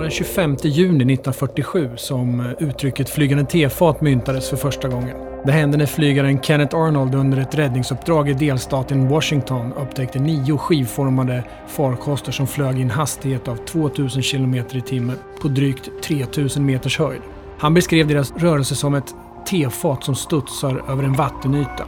var den 25 juni 1947 som eh, uttrycket flygande tefat myntades för första gången. Det hände när flygaren Kenneth Arnold under ett räddningsuppdrag i delstaten Washington upptäckte nio skivformade farkoster som flög i en hastighet av 2000 km i timmen på drygt 3000 meters höjd. Han beskrev deras rörelse som ett tefat som studsar över en vattenyta.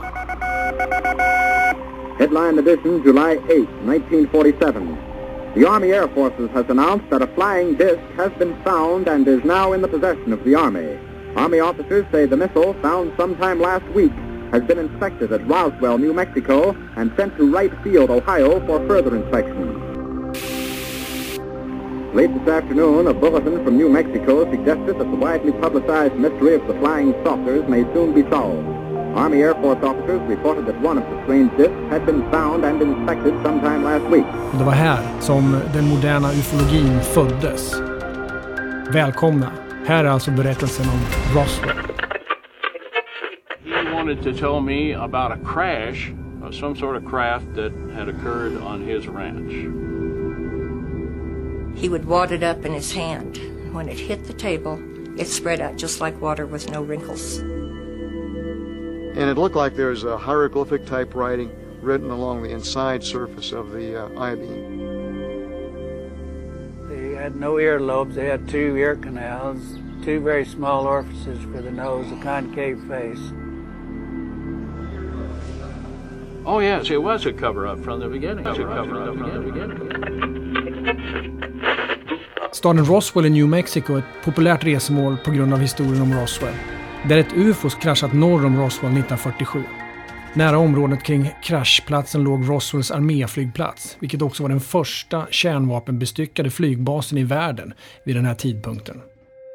Headline edition, July 8, 1947. The Army Air Forces has announced that a flying disc has been found and is now in the possession of the Army. Army officers say the missile, found sometime last week, has been inspected at Roswell, New Mexico, and sent to Wright Field, Ohio, for further inspection. Late this afternoon, a bulletin from New Mexico suggested that the widely publicized mystery of the flying saucers may soon be solved. Army Air Force officers reported that one of the strange discs had been found and inspected sometime last week. Det var här som den moderna ufologin föddes. Välkomna! Här är alltså berättelsen om Roswell. He wanted to tell me about a crash of some sort of craft that had occurred on his ranch. He would wad it up in his hand. When it hit the table, it spread out just like water with no wrinkles. And it looked like there was a hieroglyphic type writing written along the inside surface of the uh, I-beam. They had no earlobes. They had two ear canals, two very small orifices for the nose, a concave face. Oh yes, it was a cover-up from the beginning. It was a cover-up from the beginning. Staden Roswell i New Mexico är ett populärt resmål på grund av historien om Roswell. Där ett UFO kraschat norr om Roswell 1947. Nära området kring kraschplatsen låg Roswells arméflygplats, vilket också var den första kärnvapenbestyckade flygbasen i världen vid den här tidpunkten.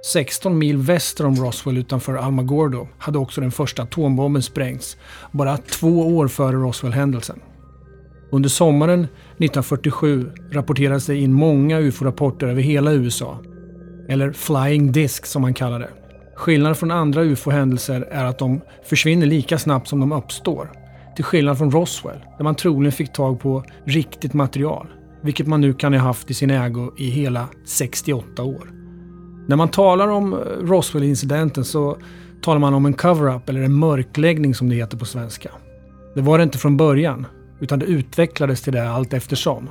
16 mil väster om Roswell utanför Almagordo hade också den första atombomben sprängts, bara två år före Roswell-händelsen. Under sommaren 1947 rapporterades det in många UFO-rapporter över hela USA. Eller Flying Disc som man kallar det. Skillnaden från andra UFO-händelser är att de försvinner lika snabbt som de uppstår. Till skillnad från Roswell, där man troligen fick tag på riktigt material. Vilket man nu kan ha haft i sin ägo i hela 68 år. När man talar om Roswell-incidenten så talar man om en cover-up eller en mörkläggning som det heter på svenska. Det var det inte från början, utan det utvecklades till det allt eftersom.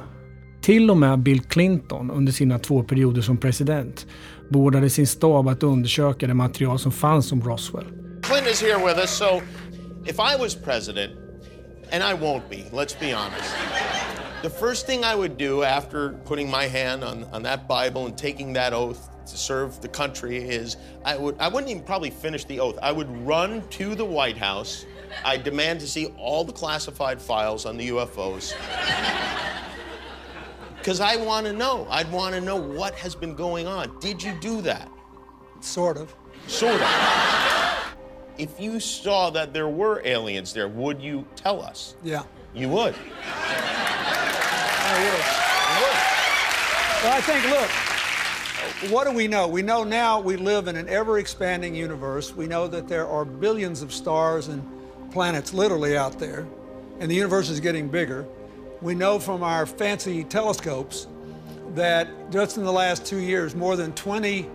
Till och med Bill Clinton under sina två perioder som president beordrade sin stab att undersöka det material som fanns om Roswell. Clinton is here with us, so if I was president, and I won't be, let's be honest, the first thing I would do after putting my hand on, on that Bible and taking that oath to serve the country is I would I wouldn't even probably finish the oath. I would run to the White House. I demand to see all the classified files on the UFOs. Because I want to know. I'd want to know what has been going on. Did you do that? Sort of. Sort of. if you saw that there were aliens there, would you tell us? Yeah. You would. Oh, I would. Well, I think, look, what do we know? We know now we live in an ever expanding universe. We know that there are billions of stars and planets literally out there, and the universe is getting bigger. We know from our fancy telescopes that just in the last two years, more than 20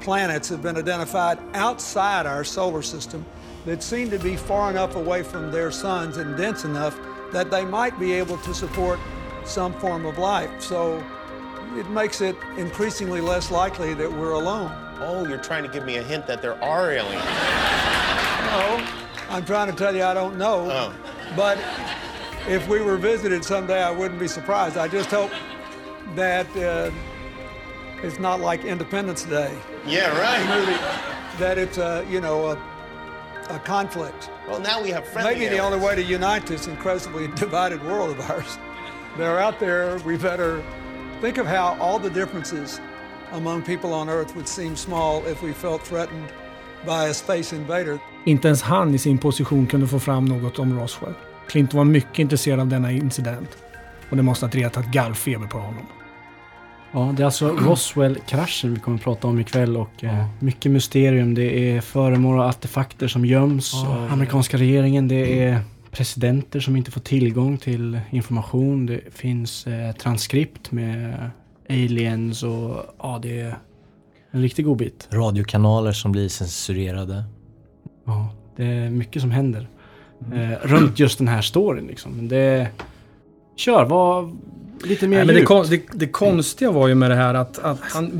planets have been identified outside our solar system that seem to be far enough away from their suns and dense enough that they might be able to support some form of life. So it makes it increasingly less likely that we're alone. Oh, you're trying to give me a hint that there are aliens. No, I'm trying to tell you I don't know. Oh. But if we were visited someday, I wouldn't be surprised. I just hope that uh, it's not like Independence Day. Yeah, right. Movie, that it's a you know a, a conflict. Well, now we have friendly Maybe the only way to unite this incredibly divided world of ours. They're out there. We better think of how all the differences among people on Earth would seem small if we felt threatened by a space invader. Inte ens han i sin position kunde få fram något om Roswell. Clinton var mycket intresserad av denna incident. Och det måste ha retat gallfeber på honom. Ja, det är alltså Roswell-kraschen vi kommer att prata om ikväll och eh, mycket mysterium. Det är föremål och artefakter som göms av amerikanska regeringen. Det är presidenter som inte får tillgång till information. Det finns eh, transkript med aliens och ja, det är en riktig godbit. Radiokanaler som blir censurerade. Ja, det är mycket som händer. Eh, runt just den här storyn liksom. Det... Kör, vad... Lite mer Nej, men det, kon- det, det konstiga var ju med det här att, att han,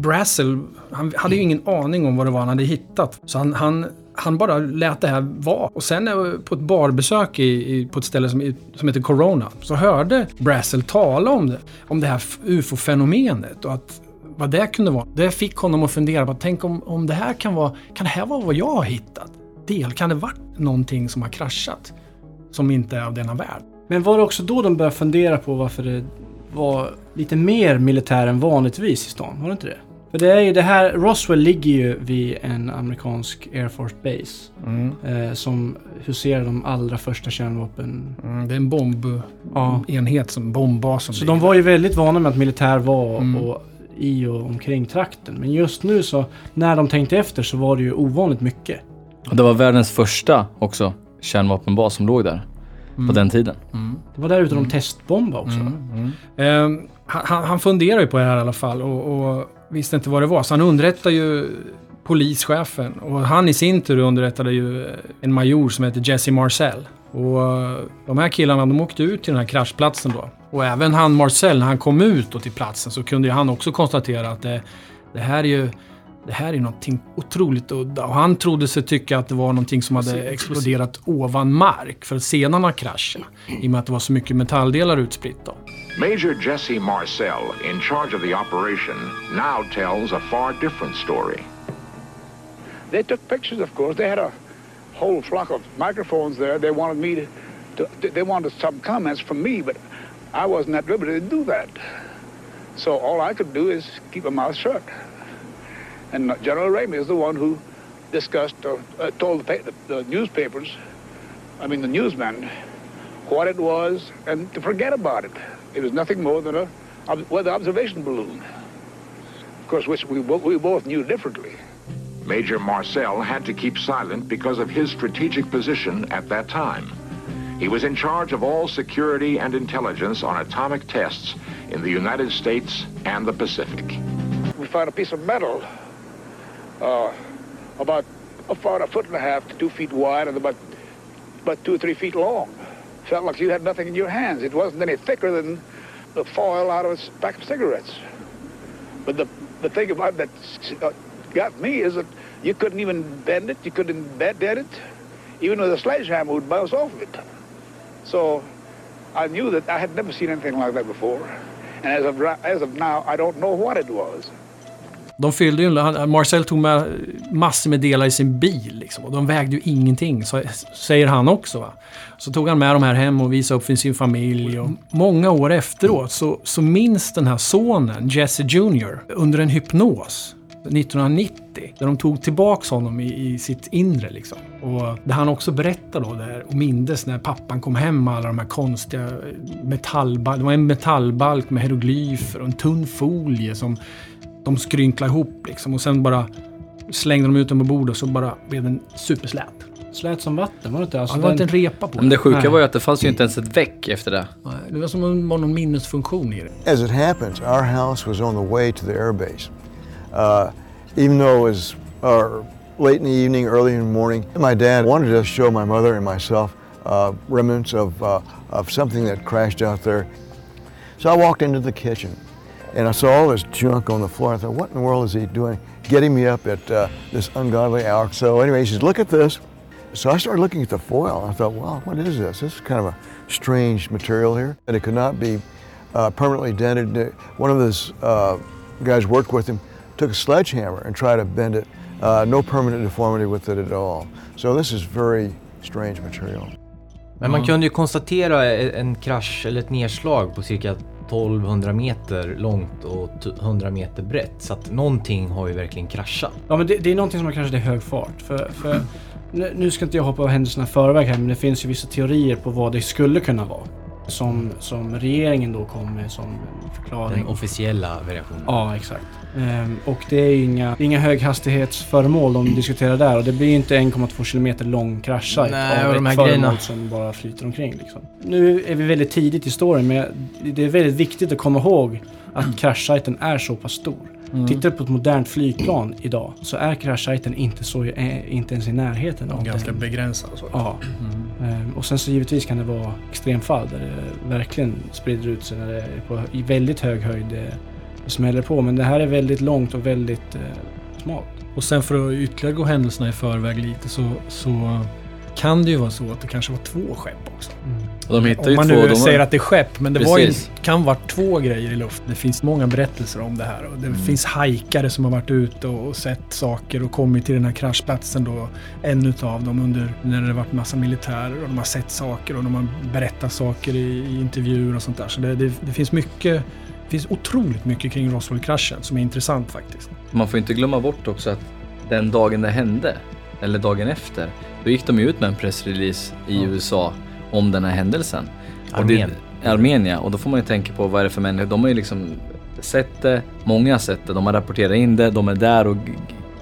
Brassel, han hade ju ingen aning om vad det var han hade hittat. Så han, han, han bara lät det här vara. Och sen eh, på ett barbesök i, i, på ett ställe som, som heter Corona så hörde Brassel tala om det. Om det här ufo-fenomenet och att vad det kunde vara. Det fick honom att fundera på, tänk om, om det här kan vara, kan det här vara vad jag har hittat? Del, kan det varit någonting som har kraschat? Som inte är av denna värld? Men var det också då de började fundera på varför det var lite mer militär än vanligtvis i stan? Var det inte det? För det är ju det här, Roswell ligger ju vid en amerikansk Air Force Base. Eh, som huserar de allra första kärnvapen... Mm, det är en bombenhet, Ja. som Så de var ju väldigt vana med att militär var Mm. och, i och omkring trakten. Men just nu så, när de tänkte efter så var det ju ovanligt mycket. Och det var världens första också kärnvapenbas som låg där. På den tiden. Det var där ute de testbombade också. Ehm, han, han funderar ju på det här i alla fall och, och visste inte vad det var. Så han underrättar ju polischefen och han i sin tur underrättade ju en major som heter Jesse Marcel. Och eh, de här killarna de åkte ut till den här kraschplatsen då. Och även han Marcel, när han kom ut då till platsen så kunde ju han också konstatera att det, det här är ju det här är någonting otroligt udda. Och han trodde sig tycka att det var någonting som hade exploderat ovan mark för ha kraschat. I och med att det var så mycket metalldelar utspritt då. Major Jesse Marcel, in charge of the operation, now tells a far different story. They took pictures, of course. They had a whole flock of microphones there. They wanted me to, to they wanted some comments from me, but I wasn't at liberty to do that. So all I could do is keep my mouth shut. And General Ramey is the one who discussed, or uh, told the, the, the newspapers, I mean the newsmen, what it was and to forget about it. It was nothing more than a weather observation balloon. Of course, which we, we both knew differently. Major Marcel had to keep silent because of his strategic position at that time. He was in charge of all security and intelligence on atomic tests in the United States and the Pacific. we found a piece of metal uh, about about a foot and a half to two feet wide and about about two or three feet long. Felt like you had nothing in your hands. It wasn't any thicker than the foil out of a pack of cigarettes. But the the thing about that uh, got me is that you couldn't even bend it. You couldn't bend it. Even with a sledgehammer would bounce off of it. So I knew that I had never seen anything like that before. And as of, as of now, I don't know what it was. De fyllde ju, han- Marcel tog med massor med delar i sin bil liksom, och de vägde ju ingenting, så, säger han också. Va? Så tog han med de här hem och visade upp för sin familj. Och många år efteråt så, så minns den här sonen, Jesse Jr, under en hypnos 1990. Där de tog tillbaks honom i, i sitt inre liksom. Och där han också berättar då där och mindes när pappan kom hem med alla de här konstiga eh, metallbalk. Det var en metallbalk med hieroglyfer och en tunn folie som de skrynklade ihop liksom. Och sen bara slängde de ut den på bordet och så bara blev den superslät. Slät som vatten, var det inte? Alltså Ja, det var den- inte en repa på Men det sjuka Nej. var ju att det fanns ju inte ens ett väck efter det. Nej, Det var som om det var någon minnesfunktion i det. As it happens, our house was on the way to the airbase. Uh, even though it was uh, late in the evening, early in the morning, my dad wanted to show my mother and myself uh, remnants of, uh, of something that crashed out there. So I walked into the kitchen and I saw all this junk on the floor. I thought, what in the world is he doing? Getting me up at uh, this ungodly hour. So anyway, he says, look at this. So I started looking at the foil. I thought, wow, what is this? This is kind of a strange material here. And it could not be uh, permanently dented. One of those uh, guys worked with him took a sledgehammer and tried to bend it. Uh, no permanent deformity with it at all. So this is very strange material. Men man kunde ju konstatera en krasch eller ett nedslag på cirka 1200 meter långt och 100 meter brett. Så att någonting har ju verkligen kraschat. Ja men det, det är någonting som har kraschat i hög fart. För, för nu, nu ska inte jag hoppa av händelserna i förväg här men det finns ju vissa teorier på vad det skulle kunna vara. Som, som regeringen då kom med som förklaring. Den officiella variationen. Ja, exakt. Ehm, och det är ju inga, inga höghastighetsföremål de diskuterar där och det blir ju inte 1,2 kilometer lång kraschsajt av ett föremål grejerna. som bara flyter omkring. Liksom. Nu är vi väldigt tidigt i storyn men det är väldigt viktigt att komma ihåg att kraschsajten är så pass stor. Mm. Tittar du på ett modernt flygplan idag så är kraschsajten inte, så, eh, inte ens i närheten av Ganska den. begränsad så. Ja. Ehm, Och sen så givetvis kan det vara extremfall där det verkligen sprider ut sig när det är på, i väldigt hög höjd det, det smäller på. Men det här är väldigt långt och väldigt eh, smalt. Och sen för att ytterligare gå händelserna i förväg lite så, så kan det ju vara så att det kanske var två skepp också. Och de Om man nu säger att det är skepp, men det var ju, kan vara två grejer i luft. Det finns många berättelser om det här. Och det finns hajkare som har varit ute och, och sett saker och kommit till den här kraschplatsen då. En utav dem under när det har varit massa militärer och de har sett saker och de har berättat saker i, i intervjuer och sånt där. Så det, det, det finns mycket det finns otroligt mycket kring Roswell-kraschen som är intressant faktiskt. Man får inte glömma bort också att den dagen det hände, eller dagen efter, då gick de ut med en pressrelease i USA om den här händelsen. Och Armén. Det, ja, och då får man ju tänka på vad är det för människor. De har ju liksom sett det, många har sett det, de har rapporterat in det, de är där och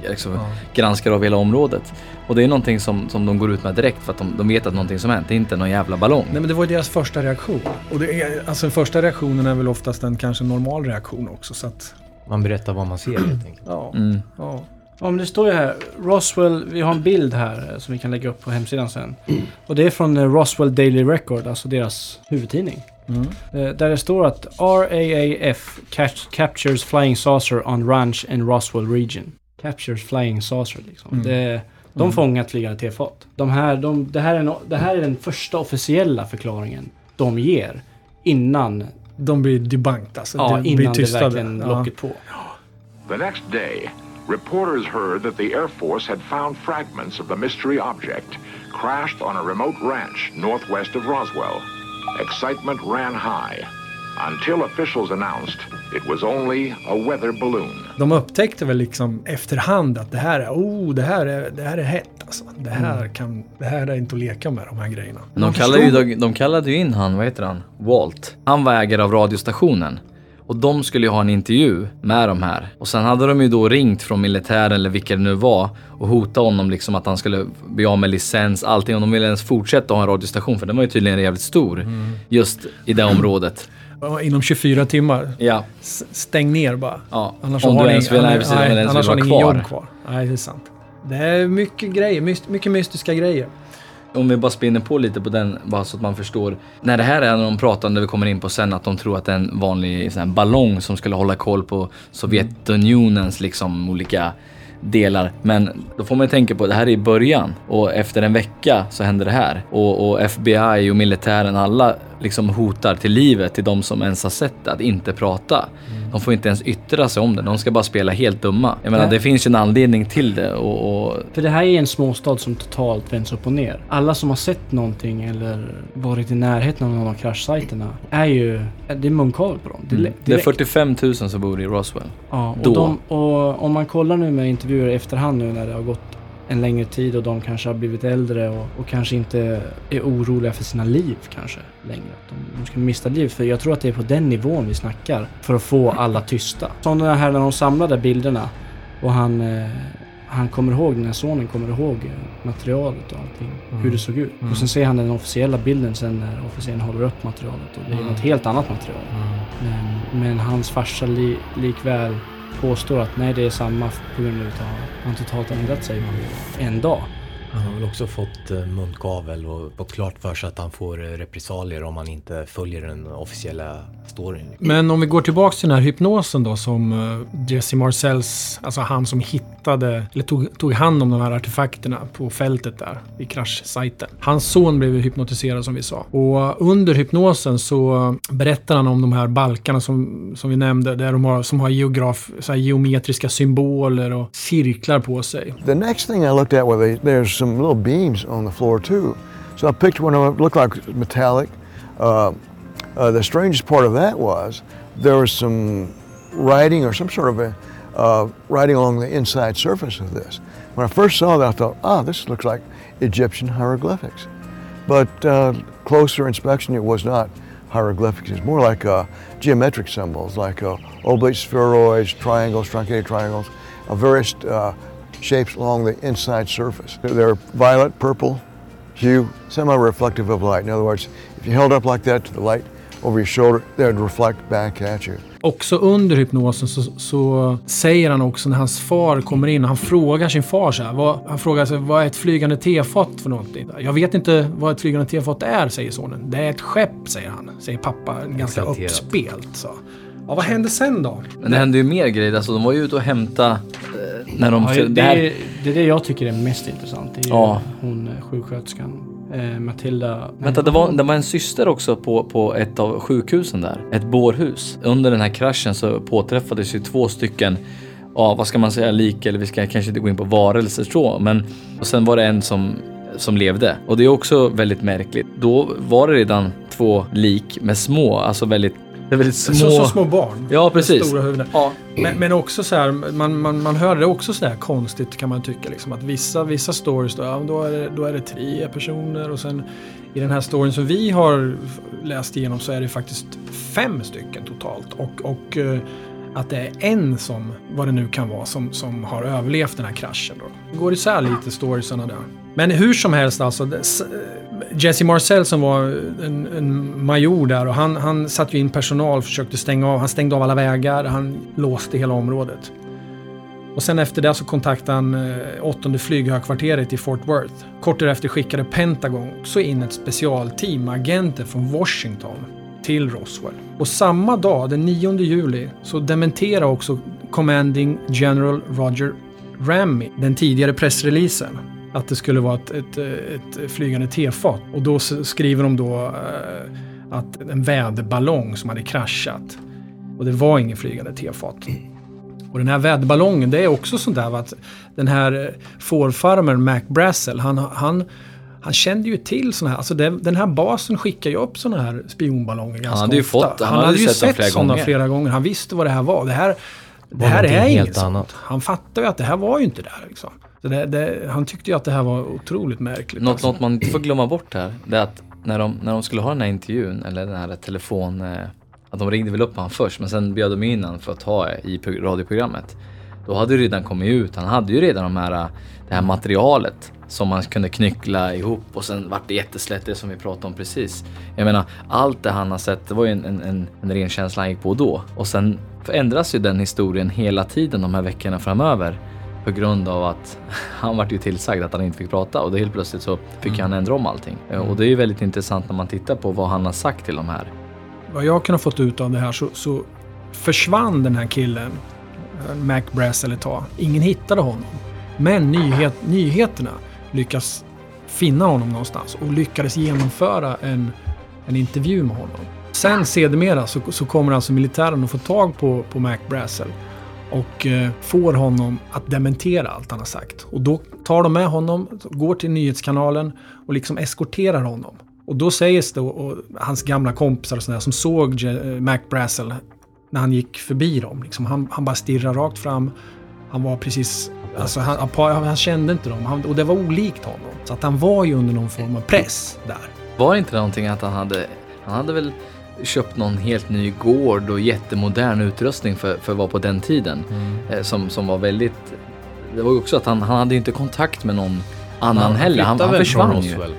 liksom granskar av hela området. Och det är någonting som, som de går ut med direkt för att de, de vet att någonting som hänt, det är inte någon jävla ballong. Nej men det var ju deras första reaktion. Och det är, alltså den första reaktionen är väl oftast en kanske normal reaktion också så att... Man berättar vad man ser helt enkelt. Ja. Mm. ja. Ja, men det står ju här, Roswell, vi har en bild här eh, som vi kan lägga upp på hemsidan sen. Och det är från eh, Roswell Daily Record, alltså deras huvudtidning. Mm. Eh, Där det står att RAAF catch, captures flying saucer on ranch in Roswell region. Captures flying saucer liksom. Mm. Det, de Mm. fångar flygande tefat. De här, de, det, här är no, det här är den första officiella förklaringen de ger innan, De blir debunked alltså. ja, de blir innan det verkligen Ja. locket på. The next day, reporters heard that the Air Force had found fragments of the mystery object crashed on a remote ranch northwest of Roswell. Excitement ran high until officials announced it was only a weather balloon. De upptäckte väl liksom efterhand att det här är, oh, det här är, det här är hett alltså. Det här, Mm. kan, det här är inte att leka med de här grejerna. De, kallade ju, de, de kallade ju in han, vad heter han? Walt. Han var ägare av radiostationen. Och de skulle ju ha en intervju med de här. Och sen hade de ju då ringt från militären eller vilka det nu var och hotat honom liksom att han skulle bli av med licens, allting. Om de ville ens fortsätta ha en radiostation för den var ju tydligen jävligt stor. Mm. Just i det området. Inom 24 timmar. Ja. Stäng ner bara. Ja. Annars Om har du ens vill- nej, precis, annars har ni ingen kvar. jobb kvar. Nej, det är sant. Det är mycket grejer, mycket mystiska grejer. Om vi bara spinner på lite på den, bara så att man förstår. När det här är när de pratar, när vi kommer in på sen, att de tror att det är en vanlig sån här ballong som skulle hålla koll på Sovjetunionens liksom olika delar. Men då får man ju tänka på, det här är i början och efter en vecka så händer det här. Och, och FBI och militären, alla liksom hotar till livet till de som ens har sett det, att inte prata. De får inte ens yttra sig om det, de ska bara spela helt dumma. Jag menar, Nej. det finns ju en anledning till det och, och För det här är en småstad som totalt vänds upp och ner. Alla som har sett någonting eller varit i närheten av någon av kraschsajterna är ju... Det är munkavel på dem. Mm. Det är 45 000 som bor i Roswell. Ja, och, de, och om man kollar nu med intervjuer i efterhand nu när det har gått en längre tid och de kanske har blivit äldre och, och kanske inte är oroliga för sina liv kanske längre. De, de ska mista liv. För jag tror att det är på den nivån vi snackar. För att få alla tysta. Som den här när de samlade bilderna och han, eh, han kommer ihåg, den här sonen kommer ihåg eh, materialet och allting. Mm. Hur det såg ut. Mm. Och sen ser han den officiella bilden sen när officeren håller upp materialet och det är Mm. något helt annat material. Men, men hans farsa li, likväl påstår att nej, det är samma på grund av att han totalt ändrat sig på en dag. Han har väl också fått eh, munkavel och fått klart för sig att han får eh, repressalier om han inte följer den officiella storyn. Men om vi går tillbaks till den här hypnosen då som eh, Jesse Marcells, alltså han som hittade, eller tog, tog hand om de här artefakterna på fältet där vid kraschsajten. Hans son blev hypnotiserad som vi sa. Och under hypnosen så berättar han om de här balkarna som, som vi nämnde, där de har, som har geograf, så här geometriska symboler och cirklar på sig. The next thing I looked at were the, there's some little beams on the floor too. So I picked one of them, looked like metallic. Uh, uh, the strangest part of that was there was some writing or some sort of a uh, writing along the inside surface of this. When I first saw that, I thought, ah, this looks like Egyptian hieroglyphics. But uh, closer inspection, it was not hieroglyphics. It's more like uh, geometric symbols, like uh, oblate spheroids, triangles, truncated triangles, various uh, shapes along the inside surface. They're- violet, purple hue, semi-reflective of light. In other words, if you held up like that to the light over your shoulder, they'd reflect back at you. Också under hypnosen så, så säger han också när hans far kommer in och han frågar sin far så här. Vad, han frågar sig vad är ett flygande tefat för någonting? Jag vet inte vad ett flygande tefat är, säger sonen. Det är ett skepp, säger han. Säger pappa, ganska Exalterat. uppspelt. Så. Ja, vad hände sen då? Men det hände ju mer grejer. Alltså de var ju ute och hämta eh, när de... Ja, det, det här- är, det är det jag tycker är mest intressant. Det är ju Ja. hon eh, sjuksköterskan. Eh, Matilda. Vänta, det var, det var en syster också på, på ett av sjukhusen där. Ett bårhus. Under den här kraschen så påträffades ju två stycken, ja vad ska man säga, lik eller vi ska kanske inte gå in på varelser så, men och sen var det en som, som levde. Och det är också väldigt märkligt. Då var det redan två lik med små, alltså väldigt, det är väldigt små. Så, så små barn. Ja, Med precis. Stora huvuden. Ja. Men, men också så här, man, man, man hör det också så här konstigt kan man tycka. Liksom, att vissa, vissa stories, då, ja, då, är det, då är det tre personer och sen i den här storyn som vi har läst igenom så är det faktiskt fem stycken totalt. Och, och eh, att det är en som, vad det nu kan vara, som, som har överlevt den här kraschen. Då. Det går isär lite storiesarna där. Men hur som helst alltså. Jesse Marcel som var en, en major där och han, han satte ju in personal och försökte stänga av. Han stängde av alla vägar, han låste hela området. Och sen efter det så kontaktade han eh, åttonde flyghögkvarteret i Fort Worth. Kort därefter skickade Pentagon också in ett specialteam med agenter från Washington till Roswell. Och samma dag, den 9 juli, så dementerade också Commanding General Roger Ramey den tidigare pressreleasen att det skulle vara ett, ett, ett flygande tefat. Och då skriver de då eh, att en väderballong som hade kraschat. Och det var ingen flygande tefat. Och den här väderballongen, det är också sånt där att den här eh, fårfarmern Mac Brassel, han, han, han kände ju till såna här, alltså det, den här basen skickar ju upp såna här spionballonger ganska hade ju ofta. fått- han han, hade hade ju sett sett, flera sådana gånger. flera gånger. Han visste vad det här var. Det här, det här är inget sånt. annat. Han fattade ju att det här var ju inte där. Liksom. Det, det, han tyckte ju att det här var otroligt märkligt. Något, alltså. något man inte får glömma bort här, det är att när de, när de skulle ha den här intervjun, eller den här telefon... Eh, att de ringde väl upp honom först, men sen bjöd de in honom för att ha i pro- radioprogrammet. Då hade det redan kommit ut, han hade ju redan de här, eh, det här materialet som man kunde knyckla ihop och sen vart det jätteslätt, det som vi pratade om precis. Jag menar, allt det han har sett, det var ju en, en, en, en ren känsla han gick på då. Och sen ändras ju den historien hela tiden de här veckorna framöver. På grund av att han vart ju tillsagd att han inte fick prata och då helt plötsligt så fick han ändra om allting. Eh, Och det är ju väldigt intressant när man tittar på vad han har sagt till de här. Vad jag kunnat fått ut av det här så, så försvann den här killen, eh, Mac Brassel ett tag. Ingen hittade honom. Men nyhet, nyheterna lyckas finna honom någonstans och lyckades genomföra en, en intervju med honom. Sen sedermera så, så kommer alltså militären att få tag på, på Mac Brassel och eh, får honom att dementera allt han har sagt. Och då tar de med honom, går till nyhetskanalen och liksom eskorterar honom. Och då sägs det, och, hans gamla kompisar och sådär som såg eh, Mac Brassel när han gick förbi dem. Liksom, han, han bara stirrade rakt fram. Han var precis... Alltså han, han, han kände inte dem han, och det var olikt honom. Så att han var ju under någon form av press där. Var det inte någonting att han hade, han hade väl köpt någon helt ny gård och jättemodern utrustning för, för att vara på den tiden. Eh, som, som var väldigt, det var ju också att han, han hade inte kontakt med någon annan heller. Han, flyttade han väl försvann från ju. Roswell.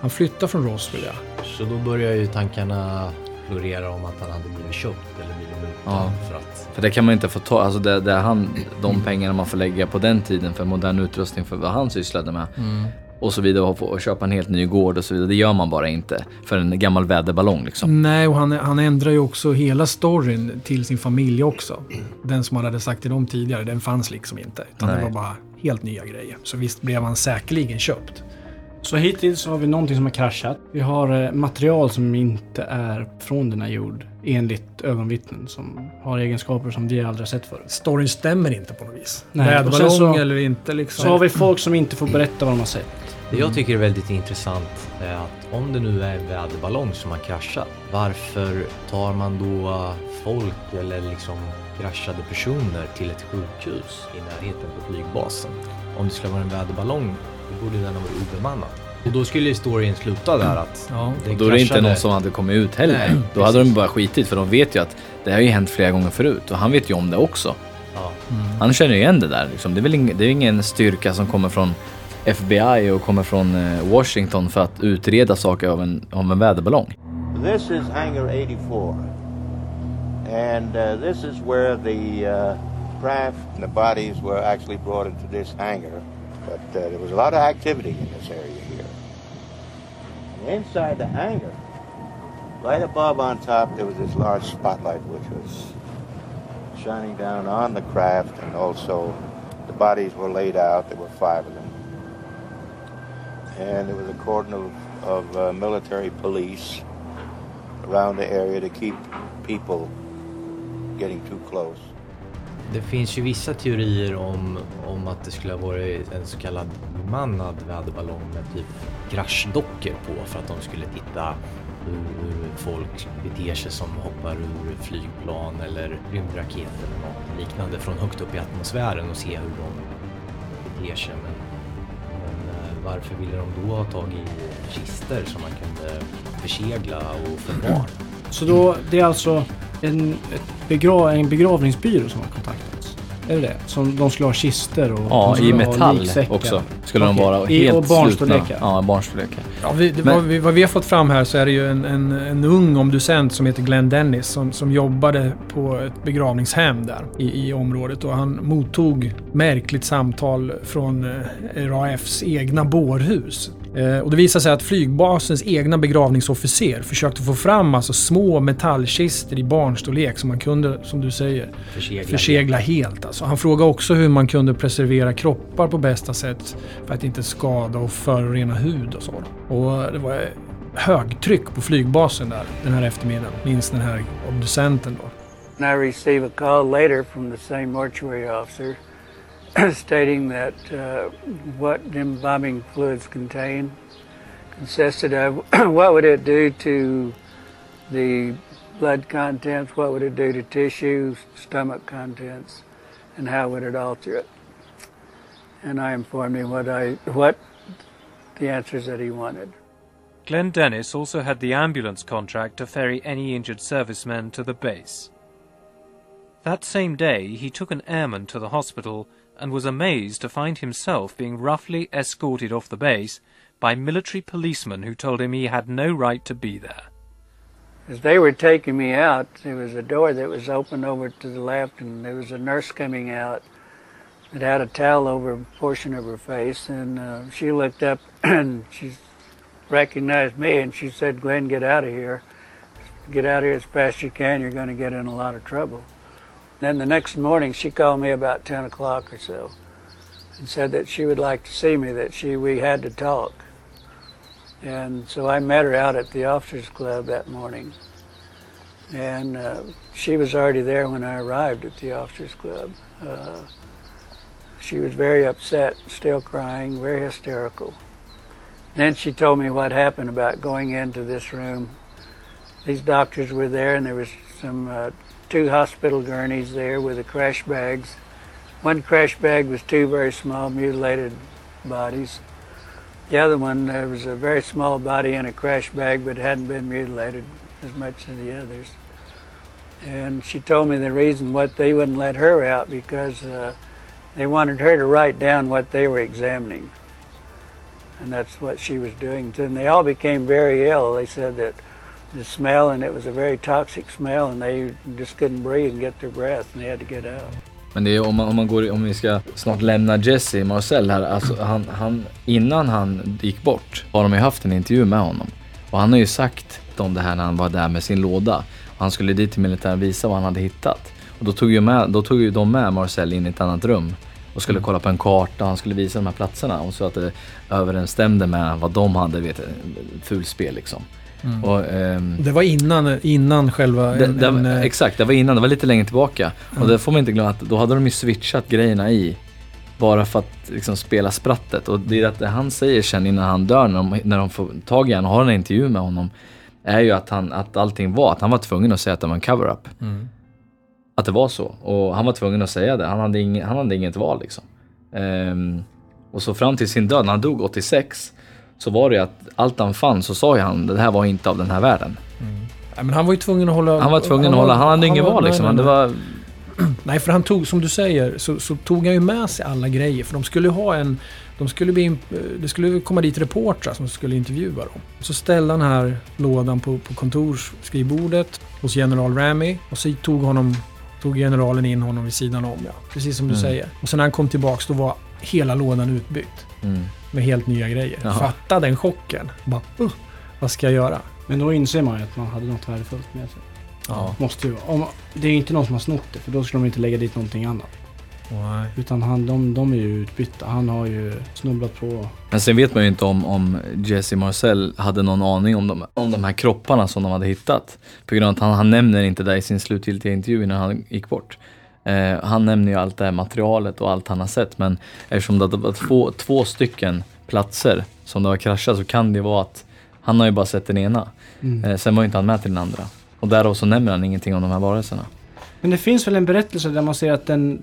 Han flyttade från Roswell, ja. Så då börjar ju tankarna florera om att han hade blivit köpt eller blivit mutad Ja. för att... För det kan man inte få ta, alltså det, det han, de pengarna man får lägga på den tiden för modern utrustning för vad han sysslade med. Mm. Och så vidare och, få, och köpa en helt ny gård och så vidare. Det gör man bara inte för en gammal väderballong liksom. Nej, och han, han ändrar ju också hela storyn till sin familj också. Den som han hade sagt till dem tidigare, den fanns liksom inte. Utan det Nej. var bara helt nya grejer. Så visst blev han säkerligen köpt. Så hittills har vi någonting som har kraschat. Vi har eh, material som inte är från denna jord enligt ögonvittnen som har egenskaper som vi aldrig har sett förut. Storyn stämmer inte på något vis. Nej, Väderballong eller inte liksom. Så har vi folk som inte får berätta vad de har sett. Det jag tycker är väldigt intressant är att om det nu är en väderballong som har kraschat, varför tar man då folk eller liksom kraschade personer till ett sjukhus i närheten på flygbasen? Om det skulle vara en väderballong, då borde den ha varit obemannad. Och då skulle historien sluta där att Ja. den Och då är det inte någon som hade kommit ut heller. Nej, då hade de precis. bara skitit för de vet ju att det har ju hänt flera gånger förut och han vet ju om det också. Ja. Han känner ju igen det där. Liksom. Det, är väl ing, det är ingen styrka som kommer från FBI och kommer från eh, Washington för att utreda saker en, en väderballong. This is hangar 84. And uh, this is where the uh, craft and the bodies were actually brought into this hangar. But uh, there was a lot of activity in this area here. And inside the hangar, right above on top, there was this large spotlight which was shining down on the craft and also the bodies were laid out. There were five of them. And it was a cordon of, of uh, military police around the area to keep people getting too close. Det finns ju vissa teorier om, om att det skulle ha varit en så kallad bemannad väderballong med typ kraschdockor på för att de skulle titta hur, folk beter sig som hoppar ur flygplan eller rymdraketer eller något liknande från högt upp i atmosfären och se hur de beter sig. Men, varför ville de då ha tag i kister som man kunde försegla och förvara? Så då, det är alltså en, ett begra, en begravningsbyrå som har kontaktar? Är det det? Som de skulle ha kister och... Ja, de i metall också. Skulle de Okej. vara I, helt och barnstorlekar? slutna. Ja, barnstorlekar. Ja, vi, det, Men- vad, vi, vad vi har fått fram här så är det ju en, en, en ung omducent som heter Glenn Dennis som, som jobbade på ett begravningshem där i, i området och han mottog märkligt samtal från eh, RAFs egna bårhus. Eh, och det visade sig att flygbasens egna begravningsofficer försökte få fram alltså små metallkister i barnstorlek som man kunde, som du säger, Försegla försegla helt. Alltså. Han frågade också hur man kunde preservera kroppar på bästa sätt för att inte skada och förorena hud och så. Och det var högtryck på flygbasen där den här eftermiddagen, minst den här obducenten då. And I received a call later from the same mortuary officer stating that uh, what them bombing fluids contained consisted of what would it do to the blood contents, what would it do to tissues, stomach contents, and how would it alter it. And I informed him what I what the answers that he wanted. Glenn Dennis also had the ambulance contract to ferry any injured servicemen to the base. That same day, he took an airman to the hospital and was amazed to find himself being roughly escorted off the base by military policemen who told him he had no right to be there. As they were taking me out, there was a door that was open over to the left, and there was a nurse coming out that had a towel over a portion of her face. And uh, she looked up and she recognized me, and she said, "Glenn, get out of here! Get out of here as fast as you can. You're going to get in a lot of trouble." Then the next morning, she called me about 10 o'clock or so, and said that she would like to see me. That she we had to talk. And so I met her out at the officers club that morning. And uh, she was already there when I arrived at the officers club. Uh, she was very upset, still crying, very hysterical. Then she told me what happened about going into this room. These doctors were there, and there was some uh, two hospital gurneys there with the crash bags. One crash bag was two very small mutilated bodies. The other one, there was a very small body in a crash bag, but hadn't been mutilated as much as the others. And she told me the reason what they wouldn't let her out because uh, they wanted her to write down what they were examining. And that's what she was doing. And they all became very ill. They said that the smell, and it was a very toxic smell, and they just couldn't breathe and get their breath, and they had to get out. Men det är om man, om man går, om vi ska snart lämna Jesse Marcel här, alltså han, han, innan han gick bort har de ju haft en intervju med honom. Och han har ju sagt om det här när han var där med sin låda. Och han skulle dit till militären visa vad han hade hittat. Och då tog ju, med, då tog ju de med Marcel in i ett annat rum och skulle kolla på en karta och han skulle visa de här platserna och så att det överensstämde med vad de hade, vet fulspel liksom. Mm. Och, ehm, Det var innan, innan själva... det, en, det, en, eh, exakt, det var innan, det var lite längre tillbaka. Mm. Och det får man inte glömma att då hade de ju switchat grejerna i. Bara för att liksom spela sprattet. Och det är att det han säger sen innan han dör, när de, när de får tag i honom och har en intervju med honom. Är ju att, han, att allting var, att han var tvungen att säga att det var en cover-up. Mm. Att det var så. Och han var tvungen att säga det. Han hade, ing, han hade inget val liksom. Ehm, och så fram till sin död, när han dog 86, så var det ju att allt han fann så sa ju han, det här var inte av den här världen. Ja, men han var ju tvungen att hålla... Han var tvungen att hålla, han hade inget val nej, liksom. nej, Det nej. var, Nej, för han tog, som du säger, så, så tog han ju med sig alla grejer. För de skulle ha en... De skulle bli, det skulle komma dit reportrar som skulle intervjua dem. Så ställde han här lådan på, på kontorsskrivbordet hos general Ramy. Och så tog, honom, tog generalen in honom vid sidan om, ja. Precis som du Mm. säger. Och sen när han kom tillbaks då var hela lådan utbytt. Mm. Med helt nya grejer. Jaha. Fatta den chocken. Bara, uh, vad ska jag göra? Men då inser man ju att man hade något värdefullt med sig. Ja. Måste ju vara. Om, det är ju inte någon som har snott det, för då skulle de inte lägga dit någonting annat. Nej. Utan han, de, de är ju utbytta. Han har ju snubblat på... Men sen vet man ju inte om, om Jesse Marcel hade någon aning om de, om de här kropparna som de hade hittat. På grund av att han, han nämner inte det i sin slutgiltiga intervju när han gick bort. Eh, han nämner ju allt det här materialet och allt han har sett men eftersom det var två, två stycken platser som det har kraschat så kan det vara att han har ju bara sett den ena. Mm. Eh, sen var ju inte han med till den andra. Och därav så nämner han ingenting om de här varelserna. Men det finns väl en berättelse där man ser att den,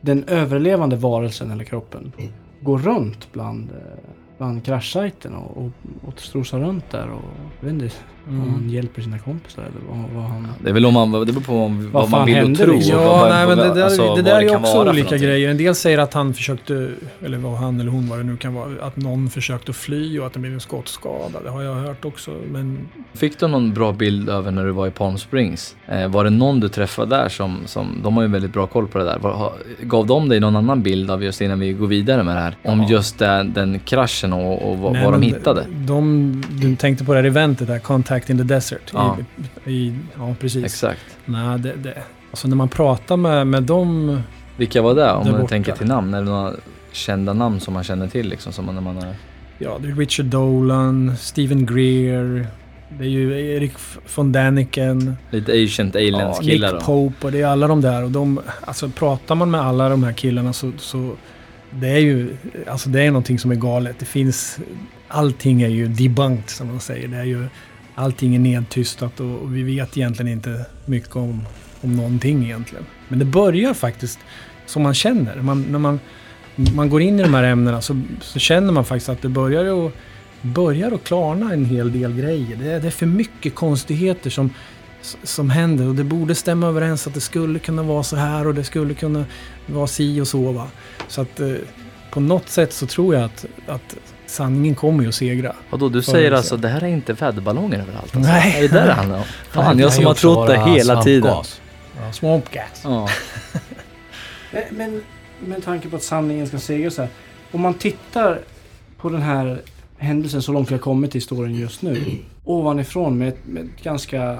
den överlevande varelsen eller kroppen går runt bland, eh, bland kraschsajten och, och, och strosar runt där och jag inte om Mm. han hjälper sina kompisar eller vad, vad han... Det är väl om man, det beror på vad, vad, man vill och hände tro. liksom? Ja, vad- nej, men det där, alltså, det där vad är också olika grejer. En del säger att han försökte, eller vad han eller hon vad det nu kan vara, att någon försökte fly och att det blev en skottskada. Det har jag hört också. Men Fick du någon bra bild över när du var i Palm Springs? Eh, var det någon du träffade där som, som de har ju väldigt bra koll på det där. Var, ha, gav de dig någon annan bild av just innan vi går vidare med det här? Om just den, den kraschen och, och vad, Nej, vad de hittade? De, du tänkte på det här eventet där, Contact in the Desert. Ja. I, i, ja, precis. Exakt. Nej, det, det, alltså när man pratar med, med dem... Vilka var det? Om man borta. tänker till namn. Är det några kända namn som man känner till liksom? Som man, när man är... Ja, det är Richard Dolan, Stephen Greer. Det är ju Erik von Däniken. Lite Ancient Aliens Ja, killar Nick då? Pope och det är alla de där. Och de, alltså pratar man med alla de här killarna så, så det är ju, alltså det är någonting som är galet. Det finns, allting är ju debunked som man säger. Det är ju, allting är nedtystat och, och vi vet egentligen inte mycket om, om någonting egentligen. Men det börjar faktiskt som man känner. Man, när man, man går in i de här ämnena så, så känner man faktiskt att det börjar att, börjar att klarna en hel del grejer. Det är, det är för mycket konstigheter som, som händer och det borde stämma överens att det skulle kunna vara så här och det skulle kunna vara si och så. Va? Så att eh, på något sätt så tror jag att, att sanningen kommer ju att segra. Vadå, du säger eller alltså det här är inte väderballonger överallt? Alltså. Nej. Är det där det handlar om? Fan, Nej, jag det som har trott det hela tiden. Ja, swamp gas. Ja. Men, men med tanke på att sanningen ska segra så här. Om man tittar på den här händelsen så långt vi har kommit i historien just nu. Ovanifrån med med ganska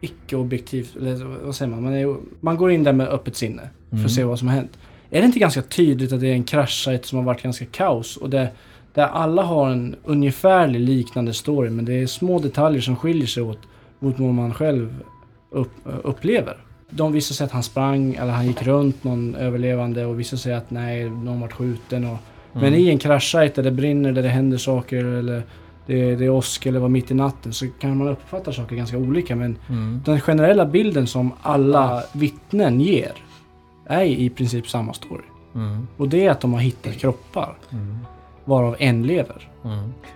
icke-objektivt, eller vad säger man? Man, är, man går in där med öppet sinne för Mm. att se vad som har hänt. Är det inte ganska tydligt att det är en kraschsajt som har varit ganska kaos och där, där alla har en ungefärlig liknande story men det är små detaljer som skiljer sig åt mot vad man själv upp, upplever. De vissa säger att han sprang eller han gick runt någon överlevande och vissa säger att nej, någon vart skjuten. Och, Men Mm. i en kraschsajt där det brinner, där det händer saker eller det, det är åsk eller var mitt i natten så kan man uppfatta saker ganska olika. Men Mm. den generella bilden som alla vittnen ger är i princip samma story. Mm. Och det är att de har hittat kroppar. Mm. Varav en lever.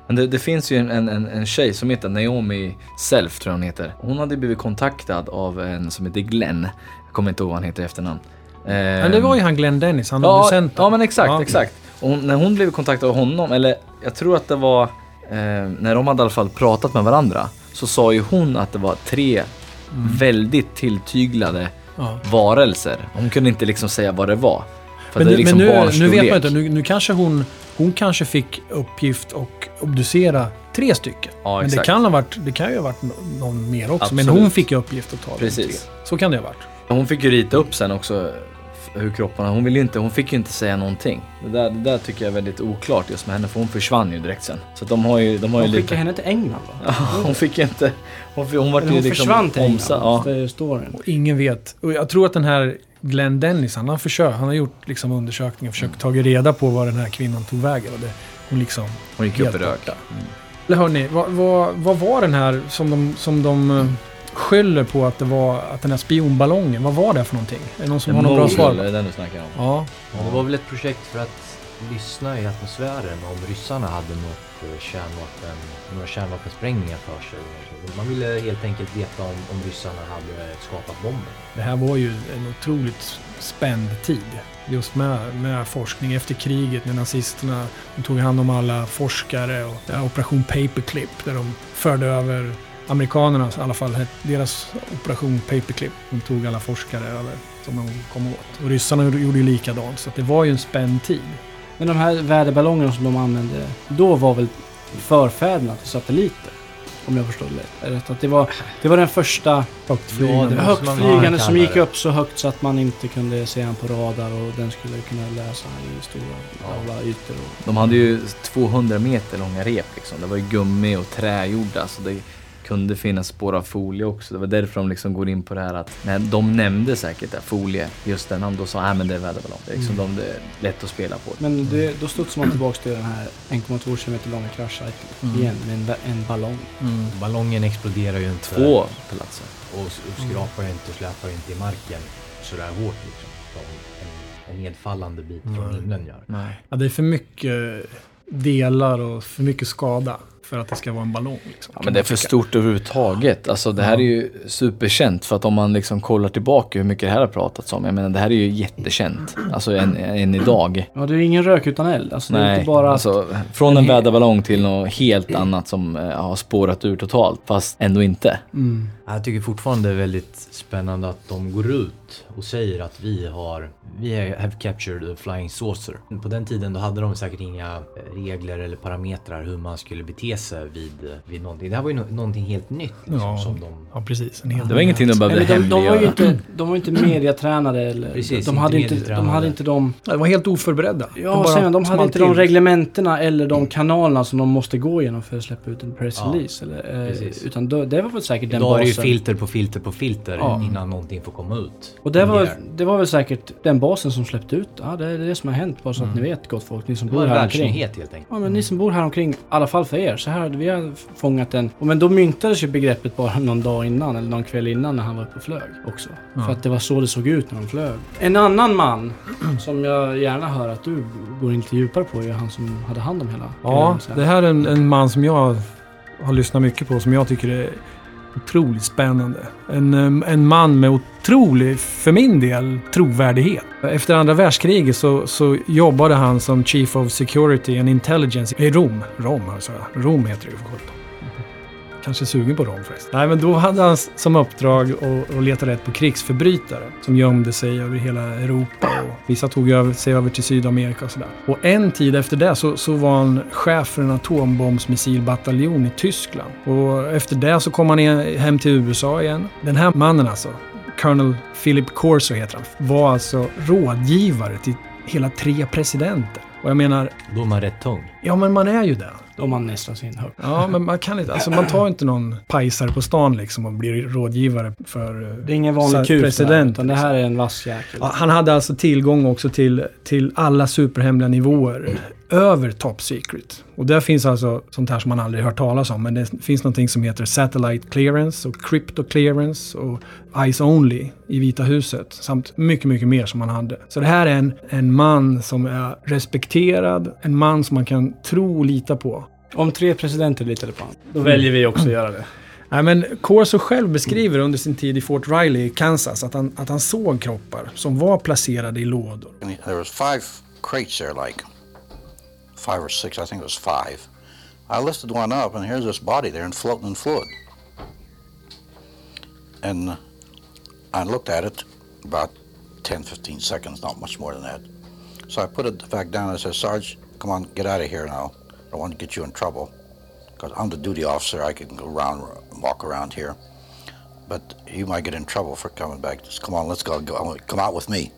Men det, det finns ju en, en, en, tjej som heter Naomi Self, tror jag hon heter. Hon hade blivit kontaktad av en som heter Glenn. Jag kommer inte ihåg vad han heter i efternamn. Men det var ju han Glenn Dennis, han ja, producenten. ja, men exakt, Ja. exakt. Och hon, när hon blev kontaktad av honom, eller jag tror att det var eh, när de hade i alla fall pratat med varandra, så sa ju hon att det var tre Mm. väldigt tilltyglade Ja. varelser. Hon kunde inte liksom säga vad det var. För Men, det liksom men nu, nu vet man inte, nu, nu kanske hon, hon kanske fick uppgift och obducera tre stycken. Ja, men det kan, ha varit, det kan ju ha varit nå- någon mer också. Men Absolut. hon fick uppgift att ta de Precis. tre. Så kan det ha varit. Hon fick ju rita upp sen också hur kropparna, hon ville ju inte, hon fick ju inte säga någonting. Det där, det där tycker jag är väldigt oklart just med henne för hon försvann ju direkt sen. Så att de har ju, de har ju De lite... skickade henne till England va? Ja, hon fick ju inte, hon, hon Eller ju hon liksom försvann till England. ja. Det storyn. Och ingen vet. Och jag tror att den här Glenn Dennis, han har försökt, han har gjort liksom undersökningar och försökt tagit reda på var den här kvinnan tog vägen. Och det, hon liksom... Hon gick upp i rök. Eller hörni, vad, vad, vad var den här som de, som de eh, skyller på att det var, att den här spionballongen, vad var det för någonting? Är det någon som har något bra svar? Är det den du snackar om? Ja. Det var väl ett projekt för att lyssna i atmosfären om ryssarna hade något kärnvapen, några kärnvapensprängningar för sig. Man ville helt enkelt veta om, om ryssarna hade skapat bomben. Det här var ju en otroligt spänd tid. Just med, med forskning efter kriget när nazisterna de tog hand om alla forskare och Operation Paperclip där de förde över amerikanernas, i alla fall deras Operation Paperclip. De tog alla forskare över som de kom åt. Och ryssarna gjorde ju likadant så att det var ju en spänd tid. Men de här väderballongerna som de använde då var väl förfäderna till satelliter? Om jag förstår det rätt. Det Att det, var, det var den första högtflygande, ja, högtflygande som gick upp så högt så att man inte kunde se den på radar och den skulle kunna läsa i stora alla ytor. Och... De hade ju 200 meter långa rep liksom. Det var ju gummi och trägjorda. Så det, kunde finnas spår av folie också. Det var därför de liksom går in på det här att, när de nämnde säkert det, folie, just den namn, då sa nej men det är väderballong. Det är liksom mm. de, det är lätt att spela på. Men det, då studsar man tillbaka till den här 1,2 km långa kraschsajten mm. igen med en, en ballong. Mm. Ballongen exploderar ju inte. Två platser. Och, och skrapar ju inte och släpar inte i marken sådär hårt liksom. Som en, en nedfallande bit från himlen gör. Nej. Ja, det är för mycket delar och för mycket skada för att det ska vara en ballong. Liksom, ja, men det är för stort överhuvudtaget. Alltså, det här ja. är ju superkänt för att om man liksom kollar tillbaka hur mycket det här har pratats om. Jag menar det här är ju jättekänt. Alltså än, än idag. Ja, det är ingen rök utan eld. Alltså, Nej, det är inte bara alltså, från en väderballong till något helt annat som eh, har spårat ur totalt. Fast ändå inte. Mm. Jag tycker fortfarande det är väldigt spännande att de går ut och säger att vi har vi have captured a flying saucer. På den tiden då hade de säkert inga regler eller parametrar hur man skulle bete sig vid, vid någonting. Det här var ju no någonting helt nytt. Liksom, ja, som de... ja, precis. En hel det var ingenting de behövde de, de, var ju inte, de var inte mediatränade eller... Precis, de, hade inte, de hade inte de... De var helt oförberedda. Ja, de, bara, de hade inte de reglementerna eller de kanalerna som de måste gå igenom för att släppa ut en pressrelease. Ja, eller, eh, utan då, det var väl säkert den basen. Då är det ju filter på filter på filter ja. innan någonting får komma ut. Och det var, det var väl säkert den basen som släppte ut. Ja, det är det som har hänt bara så att mm. ni vet gott folk. Ni som det bor här omkring. helt enkelt. Ja, men ni som bor här omkring. I alla fall för er. Så här, vi har fångat den. Men då myntades ju begreppet bara någon dag innan eller någon kväll innan när han var uppe och flög också. Ja. För att det var så det såg ut när de flög. En annan man som jag gärna hör att du går in lite djupare på är han som hade hand om hela Ja, det här är en, en man som jag har lyssnat mycket på som jag tycker är otroligt spännande. En, en man med otrolig, för min del, trovärdighet. Efter andra världskriget så, så jobbade han som Chief of Security and Intelligence i Rom. Rom alltså. Rom heter det ju för gott. Kanske sugen på dem förresten. Nej, men då hade han som uppdrag att, att leta rätt på krigsförbrytare som gömde sig över hela Europa. Och vissa tog över, sig över till Sydamerika och sådär. Och en tid efter det så, så var han chef för en atombombsmissilbataljon i Tyskland. Och efter det så kom han hem till USA igen. Den här mannen alltså, Colonel Philip Corso heter han, var alltså rådgivare till hela tre presidenter. Och jag menar... Då är man rätt tung. Ja, men man är ju det. Då har man nästan sin högt. Ja, men man kan inte, alltså man tar inte någon pajsare på stan liksom och blir rådgivare för Det är ingen vanlig kuk president. utan det här är en vass jäkel. Ja, han hade alltså tillgång också till, till alla superhemliga nivåer över top secret. Och där finns alltså sånt här som man aldrig hört talas om. Men det finns någonting som heter satellite clearance och crypto clearance och eyes only i Vita huset. Samt mycket, mycket mer som man hade. Så det här är en, en man som är respekterad. En man som man kan tro och lita på. Om tre presidenter litade på honom, då väljer vi också att göra det. Nej, men Corso själv beskriver under sin tid i Fort Riley i Kansas att han, att han såg kroppar som var placerade i lådor. There was five crates there like five or six, I think it was five. I lifted one up and here's this body there and floating in fluid. And I looked at it about 10-15 seconds, not much more than that. So I put it back down and I said, Sarge, come on, get out of here now. I don't want to get you in trouble because I'm the duty officer. I can go around, walk around here, but you might get in trouble for coming back. Just come on, let's go. go come out with me.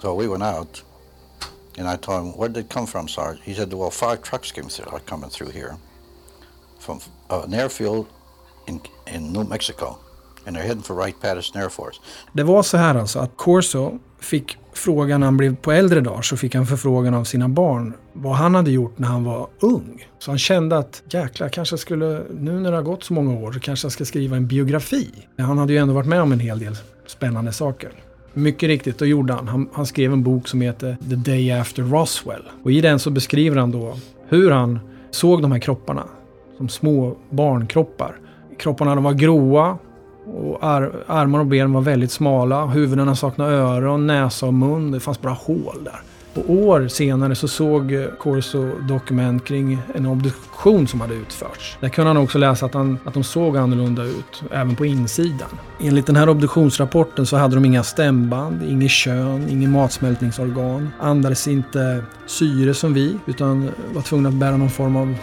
So we went out, and I told him, "Where did it come from, Sarge?" He said, "Well, five trucks came through, are coming through here from uh, an airfield in in New Mexico." And they're heading for Wright-Patterson Air Force. Det var så här alltså att Corso fick frågan när han blev på äldre dagar så fick han förfrågan av sina barn vad han hade gjort när han var ung. Så han kände att jäklar, kanske skulle, nu när det har gått så många år, så kanske jag ska skriva en biografi. Han hade ju ändå varit med om en hel del spännande saker. Mycket riktigt, då gjorde han. han. Han skrev en bok som heter The Day After Roswell. Och i den så beskriver han då hur han såg de här kropparna som små barnkroppar. Kropparna de var gråa och ar armar och ben var väldigt smala. Huvudena saknade öron, näsa och mun. Det fanns bara hål där. Och år senare så såg Corso dokument kring en obduktion som hade utförts. Där kunde han också läsa att, han, att de såg annorlunda ut, även på insidan. Enligt den här obduktionsrapporten så hade de inga stämband, inget kön, inget matsmältningsorgan, andades inte syre som vi, utan var tvungna att bära någon form av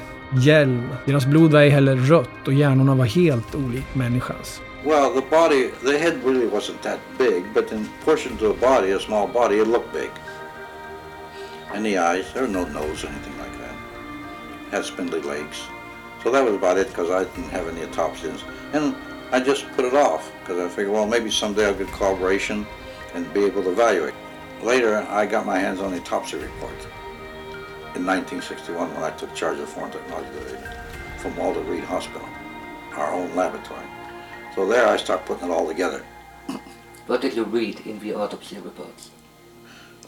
hjälm. Deras blod var ej heller rött och hjärnorna var helt olikt människans. Well, the body, the head really wasn't that big, but in proportion to the body, a small body, it looked big. The eyes, there was no nose or anything like that. Had spindly legs. So that was about it because I didn't have any autopsies. And I just put it off because I figured, well, maybe someday I'll get collaboration and be able to evaluate. Later, I got my hands on the autopsy report in 1961 when I took charge of Foreign Technology Division from Walter Reed Hospital, our own laboratory. So there I started putting it all together. What did you read in the autopsy reports?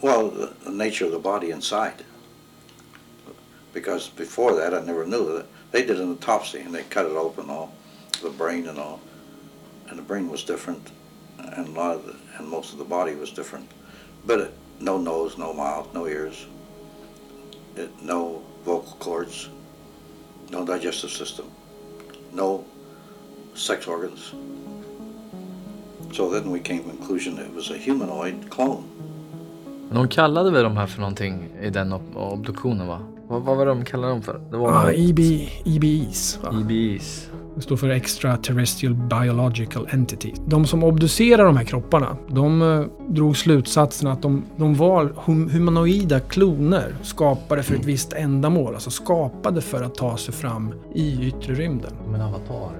Well, the, nature of the body inside. Because before that, I never knew that. They did an autopsy and they cut it open, all the brain and all, and the brain was different, and a lot of the, and most of the body was different. But it, no nose, no mouth, no ears, it, no vocal cords, no digestive system, no sex organs. So then we came to the conclusion it was a humanoid clone. De kallade väl de här för någonting i den ob obduktionen va? Vad, vad var de kallade dem för? Det var ah, EB, EBEs. Va? EBEs. Det står för Extraterrestrial Biological Entity. De som obducerar de här kropparna, de eh, drog slutsatsen att de, de var hum humanoida kloner skapade för ett visst ändamål. Alltså skapade för att ta sig fram i yttre rymden. Men avatar?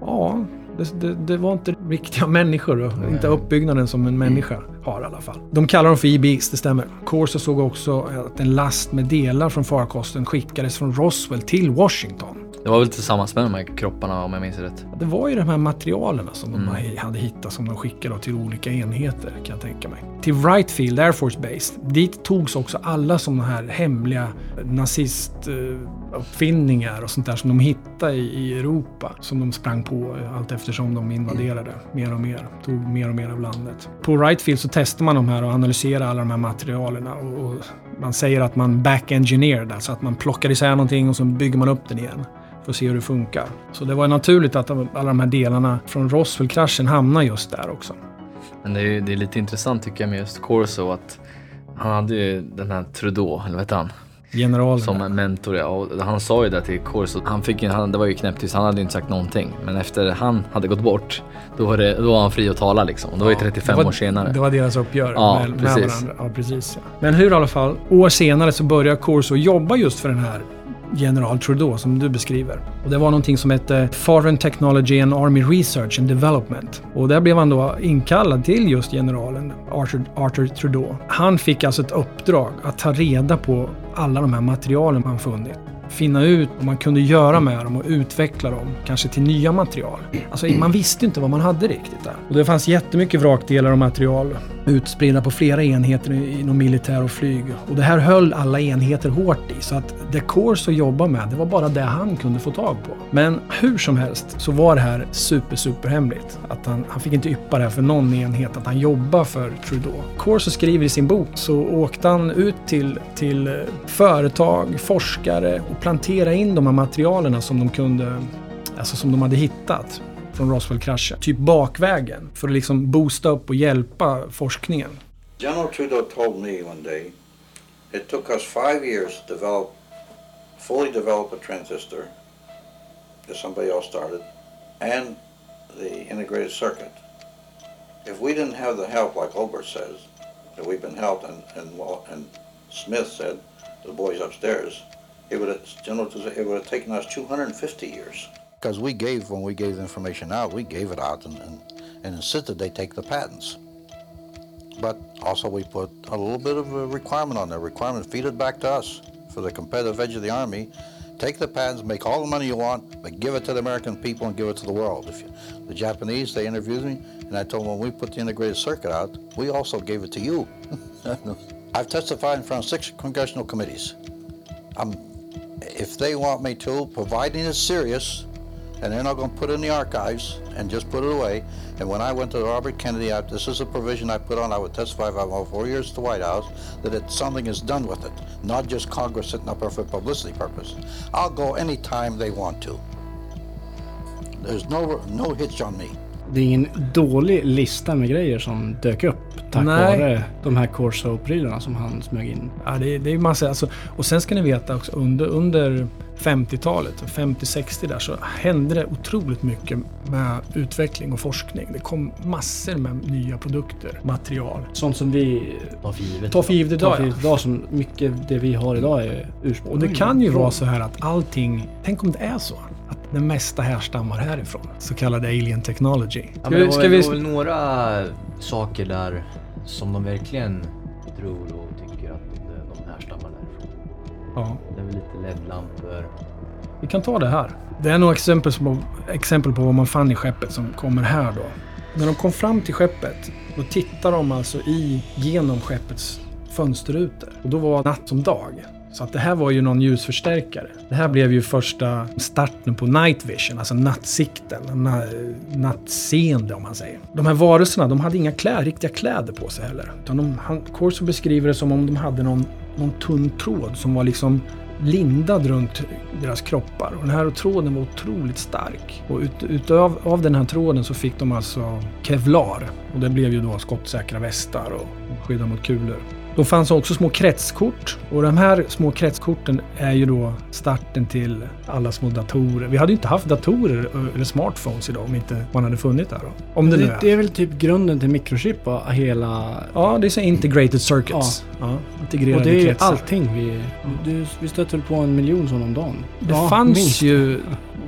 Ja, det, det, det, var inte riktiga människor och Nej. inte uppbyggnaden som en människa har i alla fall. De kallar dem för EBs, det stämmer. Corso såg också att en last med delar från farkosten skickades från Roswell till Washington. Det var väl tillsammans med de här kropparna om jag minns rätt? Det var ju de här materialen som mm. de hade hittat som de skickade till olika enheter kan jag tänka mig. Till Wright Field Air Force Base, dit togs också alla sådana här hemliga nazistuppfinningar och sånt där som de hittade i Europa. Som de sprang på allt eftersom de invaderade mer och mer. Tog mer och mer av landet. På Wright Field så testade man de här och analyserade alla de här materialen. Och, och man säger att man back-engineered, alltså att man plockar isär någonting och så bygger man upp den igen för att se hur det funkar. Så det var naturligt att alla de här delarna från Roswell-kraschen hamnar just där också. Men det är, det är lite intressant tycker jag med just Corso att han hade ju den här Trudeau, eller vad heter han? Generalen. Som mentor ja. Och han sa ju det till Corso. Han fick ju, han, det var ju knäpptyst, han hade inte sagt någonting. Men efter han hade gått bort, då var, det, då var han fri att tala liksom. Och det var ju 35 var, år senare. Det var deras uppgörelse ja, med, precis. med varandra. Ja, precis. Ja. Men hur i alla fall, år senare så börjar Corso jobba just för den här general Trudeau som du beskriver. Och det var någonting som hette Foreign Technology and Army Research and Development. Och där blev han då inkallad till just generalen Arthur, Arthur Trudeau. Han fick alltså ett uppdrag att ta reda på alla de här materialen man funnit finna ut vad man kunde göra med dem och utveckla dem, kanske till nya material. Alltså man visste inte vad man hade riktigt där. Och det fanns jättemycket vrakdelar och material utspridda på flera enheter inom militär och flyg. Och det här höll alla enheter hårt i, så att det Corso jobbade med, det var bara det han kunde få tag på. Men hur som helst så var det här super, super hemligt. Att han, han fick inte yppa det här för någon enhet, att han jobbar för Trudeau. Corso skriver i sin bok så åkte han ut till, till företag, forskare och plantera in de här materialen som de kunde, alltså som de hade hittat från Roswell-kraschen. Typ bakvägen för att liksom boosta upp och hjälpa forskningen. General Trudeau told me one day it took us five years to develop, fully develop a transistor that somebody else started and the integrated circuit. If we didn't have the help, like Olbert says, that we've been helped, and, and, and Smith said, the boys upstairs, it would have, General, it would have taken us 250 years. Because we gave, when we gave the information out, we gave it out and, and, and insisted they take the patents. But also we put a little bit of a requirement on there, requirement feed it back to us for the competitive edge of the Army, take the patents, make all the money you want, but give it to the American people and give it to the world. If you, the Japanese, they interviewed me, and I told them when we put the integrated circuit out, we also gave it to you. I've testified in front of six congressional committees. I'm, if they want me to, providing it's serious, and they're not going to put it in the archives and just put it away. And when I went to the Robert Kennedy Act, this is a provision I put on. I would testify if I went four years to the White House that it, something is done with it, not just Congress sitting up there for publicity purpose. I'll go anytime they want to. There's no no hitch on me. Det är ingen dålig lista med grejer som dök upp tack Nej. vare de här Corso-prylarna som han smög in. Ja, det, är- det är massa, alltså, och sen ska ni veta också under, under 50-talet, 50-60 där, så hände det otroligt mycket med utveckling och forskning. Det kom massor med nya produkter, material. Sånt som vi tar för givet. tar för givet idag. tar för givet idag som mycket det vi har idag är ursprung. Och det kan ju vara så här att allting, tänk om det är så, att det mesta härstammar härifrån. Så kallad alien technology. Ja, men det ska var, vi- väl, det var väl några saker där som de verkligen tror och tycker att de, de härstammar därifrån. Ja. Lite LED-lampor. Vi kan ta det här. Det är några exempel, som, exempel på vad man fann i skeppet som kommer här då. När de kom fram till skeppet, då tittar de alltså i, genom skeppets fönsterrutor. Och då var natt som dag. Så att det här var ju någon ljusförstärkare. Det här blev ju första starten på night vision, alltså nattsikten, na, nattseende om man säger. De här varelserna, de hade inga kläder, riktiga kläder på sig heller. Utan de, han, Corso beskriver det som om de hade någon, någon tunn tråd som var liksom lindad runt deras kroppar. Och den här tråden var otroligt stark. Och ut, utav av den här tråden så fick de alltså kevlar. Och det blev ju då skottsäkra västar och skydda mot kulor. De fanns också små kretskort och de här små kretskorten är ju då starten till alla små datorer. Vi hade ju inte haft datorer eller smartphones idag om inte man hade funnit där. Då. Om det, nu det, är. det är väl typ grunden till mikrochip och hela... Ja, det är så integrated circuits. Ja. integrerade och det är kretsar. allting vi... Du, vi stöter på en miljon sådana om dagen? Det Ja, fanns minst. ju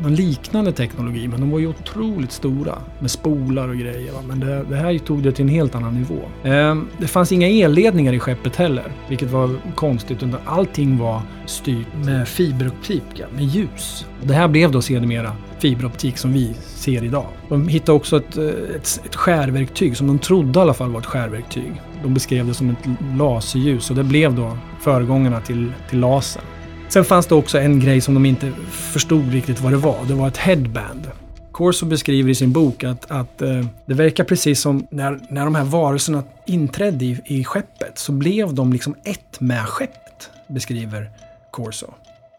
någon liknande teknologi, men de var ju otroligt stora med spolar och grejer. Va? Men det, det här tog det till en helt annan nivå. Eh, det fanns inga elledningar i skeppet heller, vilket var konstigt. Utan allting var styrt med fiberoptik, med ljus. Det här blev då sedermera fiberoptik som vi ser idag. De hittade också ett, eh, ett, ett skärverktyg som de trodde i alla fall var ett skärverktyg. De beskrev det som ett laserljus och det blev då föregångarna till, till lasern. Sen fanns det också en grej som de inte förstod riktigt vad det var. Det var ett headband. Corso beskriver i sin bok att, att eh, det verkar precis som när, när de här varelserna inträdde i, i skeppet så blev de liksom ett med skeppet, beskriver Corso.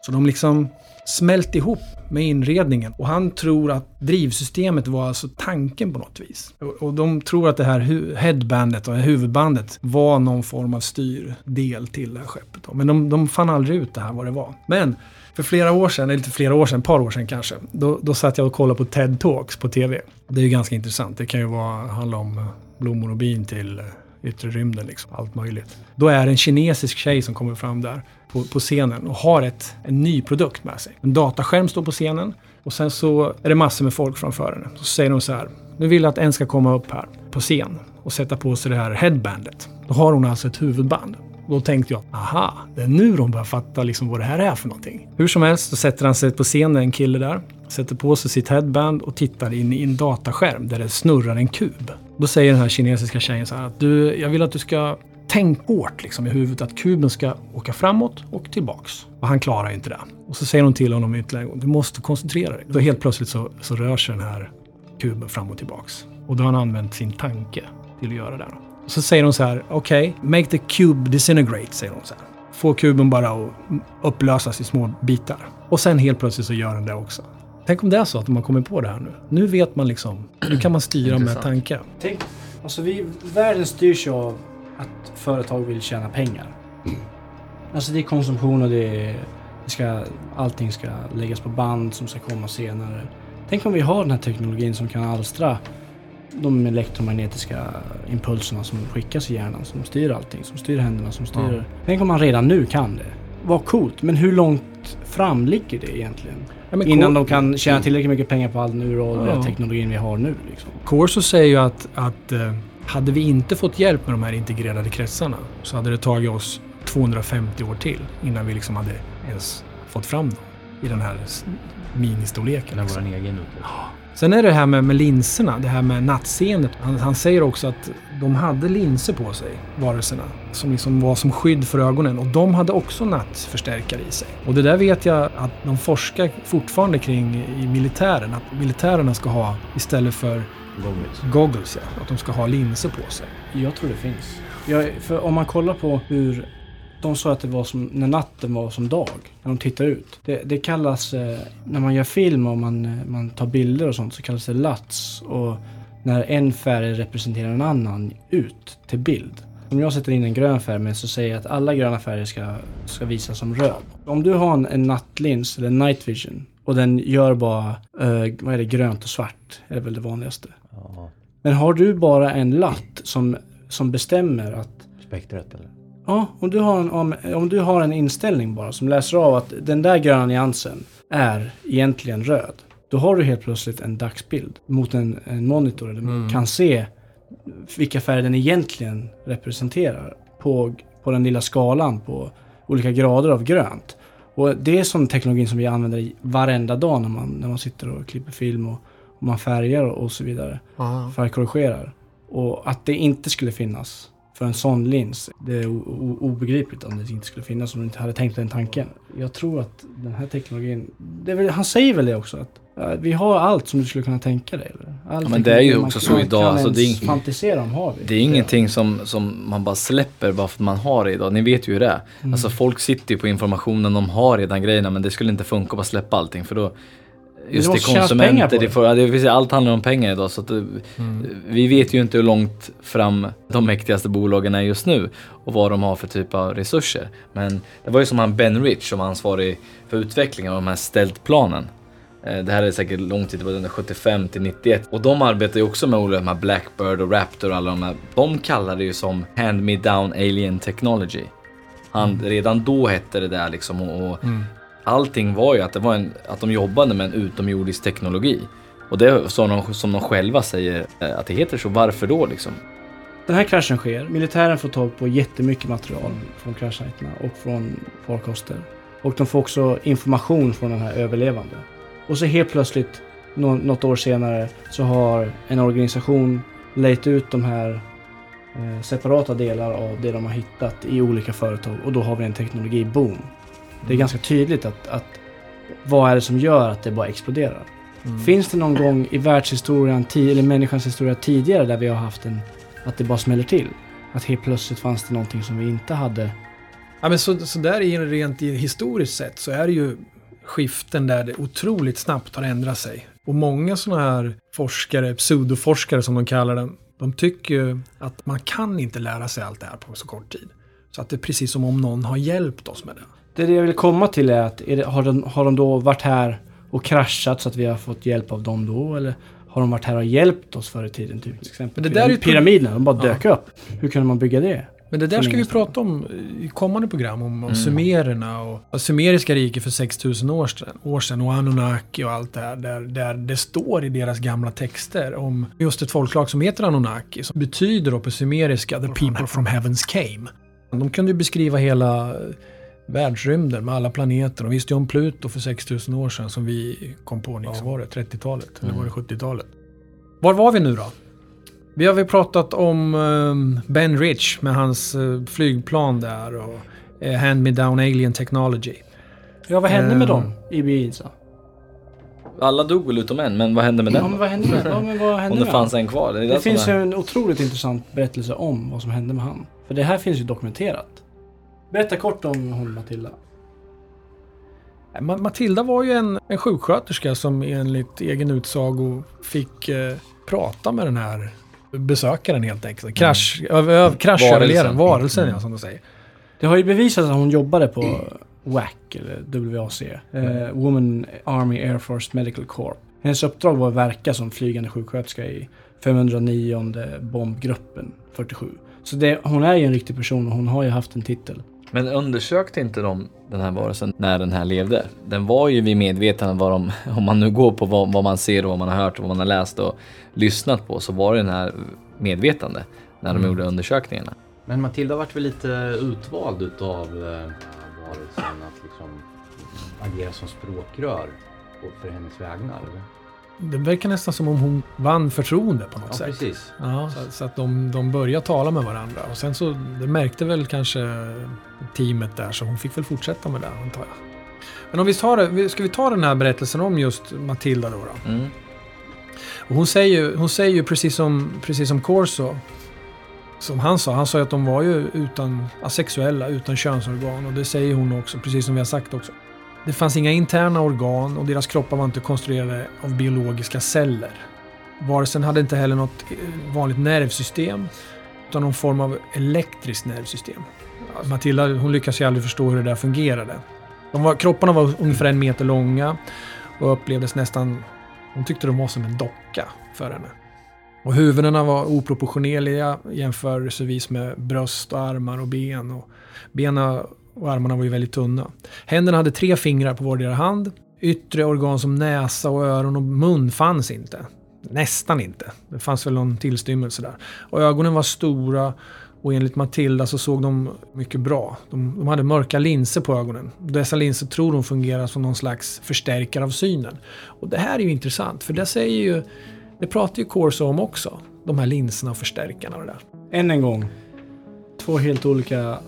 Så de liksom smält ihop med inredningen. Och han tror att drivsystemet var alltså tanken på något vis. Och, de tror att det här headbandet och huvudbandet var någon form av styrdel till det här skeppet. Men de, de fann aldrig ut det här vad det var. Men för flera år sedan, eller inte flera år sedan, ett par år sedan kanske, då, då satt jag och kollade på TED Talks på TV. Det är ju ganska intressant. Det kan ju vara, handla om eh, blommor och bin till eh, yttre rymden, liksom. allt möjligt. Då är det en kinesisk tjej som kommer fram där på, på scenen och har ett, en ny produkt med sig. En dataskärm står på scenen och sen så är det massor med folk framför henne. Så säger de så här, nu vill jag att en ska komma upp här på scen och sätta på sig det här headbandet. Då har hon alltså ett huvudband. Då tänkte jag, aha, det är nu de börjar fatta liksom vad det här är för någonting. Hur som helst så sätter han sig på scenen, en kille där, sätter på sig sitt headband och tittar in i en dataskärm där det snurrar en kub. Då säger den här kinesiska tjejen så här att du, jag vill att du ska tänk hårt liksom i huvudet att kuben ska åka framåt och tillbaks. Och han klarar inte det. Och så säger hon till honom ytterligare en gång, du måste koncentrera dig. Då helt plötsligt så, så rör sig den här kuben fram och tillbaks. Och då har han använt sin tanke till att göra det. Och så säger hon så här, okej, make the cube disintegrate, säger hon så här. Få kuben bara att upplösas i små bitar. Och sen helt plötsligt så gör den det också. Tänk om det är så att de har kommit på det här nu. Nu vet man liksom, nu kan man styra med tankar. Tänk, alltså vi, världen styrs ju av att företag vill tjäna pengar. Alltså det är konsumtion och det är, det ska, allting ska läggas på band som ska komma senare. Tänk om vi har den här teknologin som kan alstra de elektromagnetiska impulserna som skickas i hjärnan, som styr allting, som styr händerna, som styr... Ja. Tänk om man redan nu kan det. Vad coolt, men hur långt fram ligger det egentligen? Ja, Innan de kan tjäna tillräckligt mycket pengar på all nu och Ja. teknologin vi har nu. Liksom. Corso säger ju att, att eh, hade vi inte fått hjälp med de här integrerade kretsarna så hade det tagit oss 250 år till innan vi liksom hade ens fått fram dem. i den här ministorleken. Liksom. vår egen. Sen är det här med, med linserna, det här med nattseendet. Han, han säger också att de hade linser på sig, varelserna, som liksom var som skydd för ögonen. Och de hade också nattförstärkare i sig. Och det där vet jag att de forskar fortfarande kring i militären. Att militärerna ska ha, istället för Goggles. goggles, ja, att de ska ha linser på sig. Jag tror det finns. Jag, för om man kollar på hur de sa att det var som när natten var som dag, när de tittar ut. Det, det kallas, eh, när man gör film och man, eh, man tar bilder och sånt, så kallas det LUTs. Och när en färg representerar en annan ut till bild. Om jag sätter in en grön färg med så säger jag att alla gröna färger ska, ska visas som röd. Om du har en, en nattlins, eller night vision, och den gör bara, eh, vad är det, grönt och svart, är det väl det vanligaste. Men har du bara en latt som, som bestämmer att Spektret eller? Ja, om du, har en, om, om du har en inställning bara som läser av att den där gröna nyansen är egentligen röd. Då har du helt plötsligt en dagsbild mot en, en monitor eller Mm. kan se vilka färger den egentligen representerar på, på den lilla skalan på olika grader av grönt. Och det är sån teknologi som vi använder i varenda dag när man, när man sitter och klipper film och, och man färgar och, så vidare. Aha. Färgkorrigerar. Och att det inte skulle finnas för en sån lins, det är obegripligt om det inte skulle finnas om du inte hade tänkt den tanken. Jag tror att den här teknologin, väl, han säger väl det också att vi har allt som du skulle kunna tänka dig. Eller? All Ja, men det är ju också man så idag, alltså, det är fantisera om har vi. Det är ingenting som, som man bara släpper bara för att man har det idag. Ni vet ju hur det är. Mm. Alltså folk sitter ju på informationen, de har redan grejerna men det skulle inte funka att bara släppa allting för då Just det konsumenter, det får, det säga, allt handlar om pengar idag så att det, vi vet ju inte hur långt fram de mäktigaste bolagen är just nu och vad de har för typ av resurser. Men det var ju som han Ben Rich som var ansvarig för utvecklingen av de här stältplanen. Eh, Det här är säkert lång tid, det var under 75 till 91. Och de arbetar ju också med olika de här Blackbird och Raptor och alla de här. De kallar det ju som Hand Me Down Alien Technology. Han, Redan då hette det där liksom och, och Mm allting var ju att, det var en, att de jobbade med en utomjordisk teknologi. Och det som de, som de själva säger eh, att det heter så, varför då liksom? Den här kraschen sker. Militären får tag på jättemycket material från kraschsajterna och från farkoster. Och de får också information från den här överlevande. Och så helt plötsligt, nå- något år senare, så har en organisation lejt ut de här eh, separata delar av det de har hittat i olika företag. Och då har vi en teknologi-boom. Det är ganska tydligt att, att vad är det som gör att det bara exploderar? Mm. Finns det någon gång i världshistorien, eller människans historia tidigare, där vi har haft en, att det bara smäller till? Att helt plötsligt fanns det någonting som vi inte hade. Ja, men så, så där i rent historiskt sett så är det ju skiften där det otroligt snabbt har ändrat sig. Och många sådana här forskare, pseudoforskare som de kallar dem, de tycker ju att man kan inte lära sig allt det här på så kort tid. Så att det är precis som om någon har hjälpt oss med det. Det, det jag vill komma till är att är det, har, de, har de då varit här och kraschat så att vi har fått hjälp av dem då? Eller har de varit här och hjälpt oss förr i tiden? Typ, till exempel Men det där är pyramiderna, de bara Ja. dök upp. Hur kunde man bygga det? Men det där ska vi prata om i kommande program, om, om Mm. sumererna och, och sumeriska riket för 6000 år sedan, år sedan och Anunnaki och allt det här. Där, där det står i deras gamla texter om just ett folkslag som heter Anunnaki, som betyder då på sumeriska “the people from heavens came”. De kunde ju beskriva hela världsrymden med alla planeter. De visste ju om Pluto för 6000 år sedan som vi kom på, Nix, var det 30-talet? Eller var det 70-talet? Var var vi nu då? Vi har väl pratat om eh, Ben Rich med hans eh, flygplan där och eh, Hand Me Down Alien Technology. Ja, vad hände med dem i Ibiza? Alla dog väl utom en, men vad hände med den? Ja, men vad hände med, ja, men vad hände Om det med fanns han? en kvar. Det, Det, finns ju en otroligt intressant berättelse om vad som hände med han. För det här finns ju dokumenterat. Berätta kort om hon Matilda. Ma- Matilda var ju en, en sjuksköterska som enligt egen utsago fick eh, prata med den här besökaren helt enkelt. Krasch, mm. ö, kraschöverlevaren, varelsen Mm. ja, som de säger. Det har ju bevisats att hon jobbade på WAC, eller WAC, eh, Woman Army Air Force Medical Corps. Hennes uppdrag var att verka som flygande sjuksköterska i 509 bombgruppen 47. Så det, hon är ju en riktig person och hon har ju haft en titel. Men undersökte inte de den här varelsen när den här levde? Den var ju vid medvetande vad de, om man nu går på vad, vad man ser och vad man har hört och vad man har läst och lyssnat på så var det den här medvetande när de Mm. gjorde undersökningarna. Men Matilda vart väl lite utvald utav eh, varelsen att liksom agera som språkrör för hennes vägnar. Eller? Det verkar nästan som om hon vann förtroende på något Ja, sätt. precis. Ja, så, så att de, de började tala med varandra. Och sen så, det märkte väl kanske teamet där, så hon fick väl fortsätta med det antar jag. Men om vi tar det, ska vi ta den här berättelsen om just Matilda då? då? Mm. Och hon säger ju, hon säger ju precis som, precis som Corso, som han sa, han sa ju att de var ju utan asexuella, utan könsorgan. Och det säger hon också, precis som vi har sagt också. Det fanns inga interna organ och deras kroppar var inte konstruerade av biologiska celler. Varelsen hade inte heller något eh, vanligt nervsystem, utan någon form av elektriskt nervsystem. Matilda hon lyckas ju aldrig förstå hur det där fungerade. De var, kropparna var ungefär en meter långa och upplevdes nästan... Hon tyckte de var som en docka för henne. Och huvudena var oproportionerliga jämförelsevis med bröst och armar och ben. Och benen och armarna var ju väldigt tunna. Händerna hade tre fingrar på vardera hand. Yttre organ som näsa och öron och mun fanns inte. Nästan inte. Det fanns väl någon tillstymmelse där. Och ögonen var stora och enligt Matilda så såg de mycket bra. De, de hade mörka linser på ögonen. Dessa linser tror hon fungerar som någon slags förstärkare av synen. Och det här är ju intressant för det säger ju, det pratar ju Corso om också. De här linserna och förstärkarna och det där. Än en gång. Två helt olika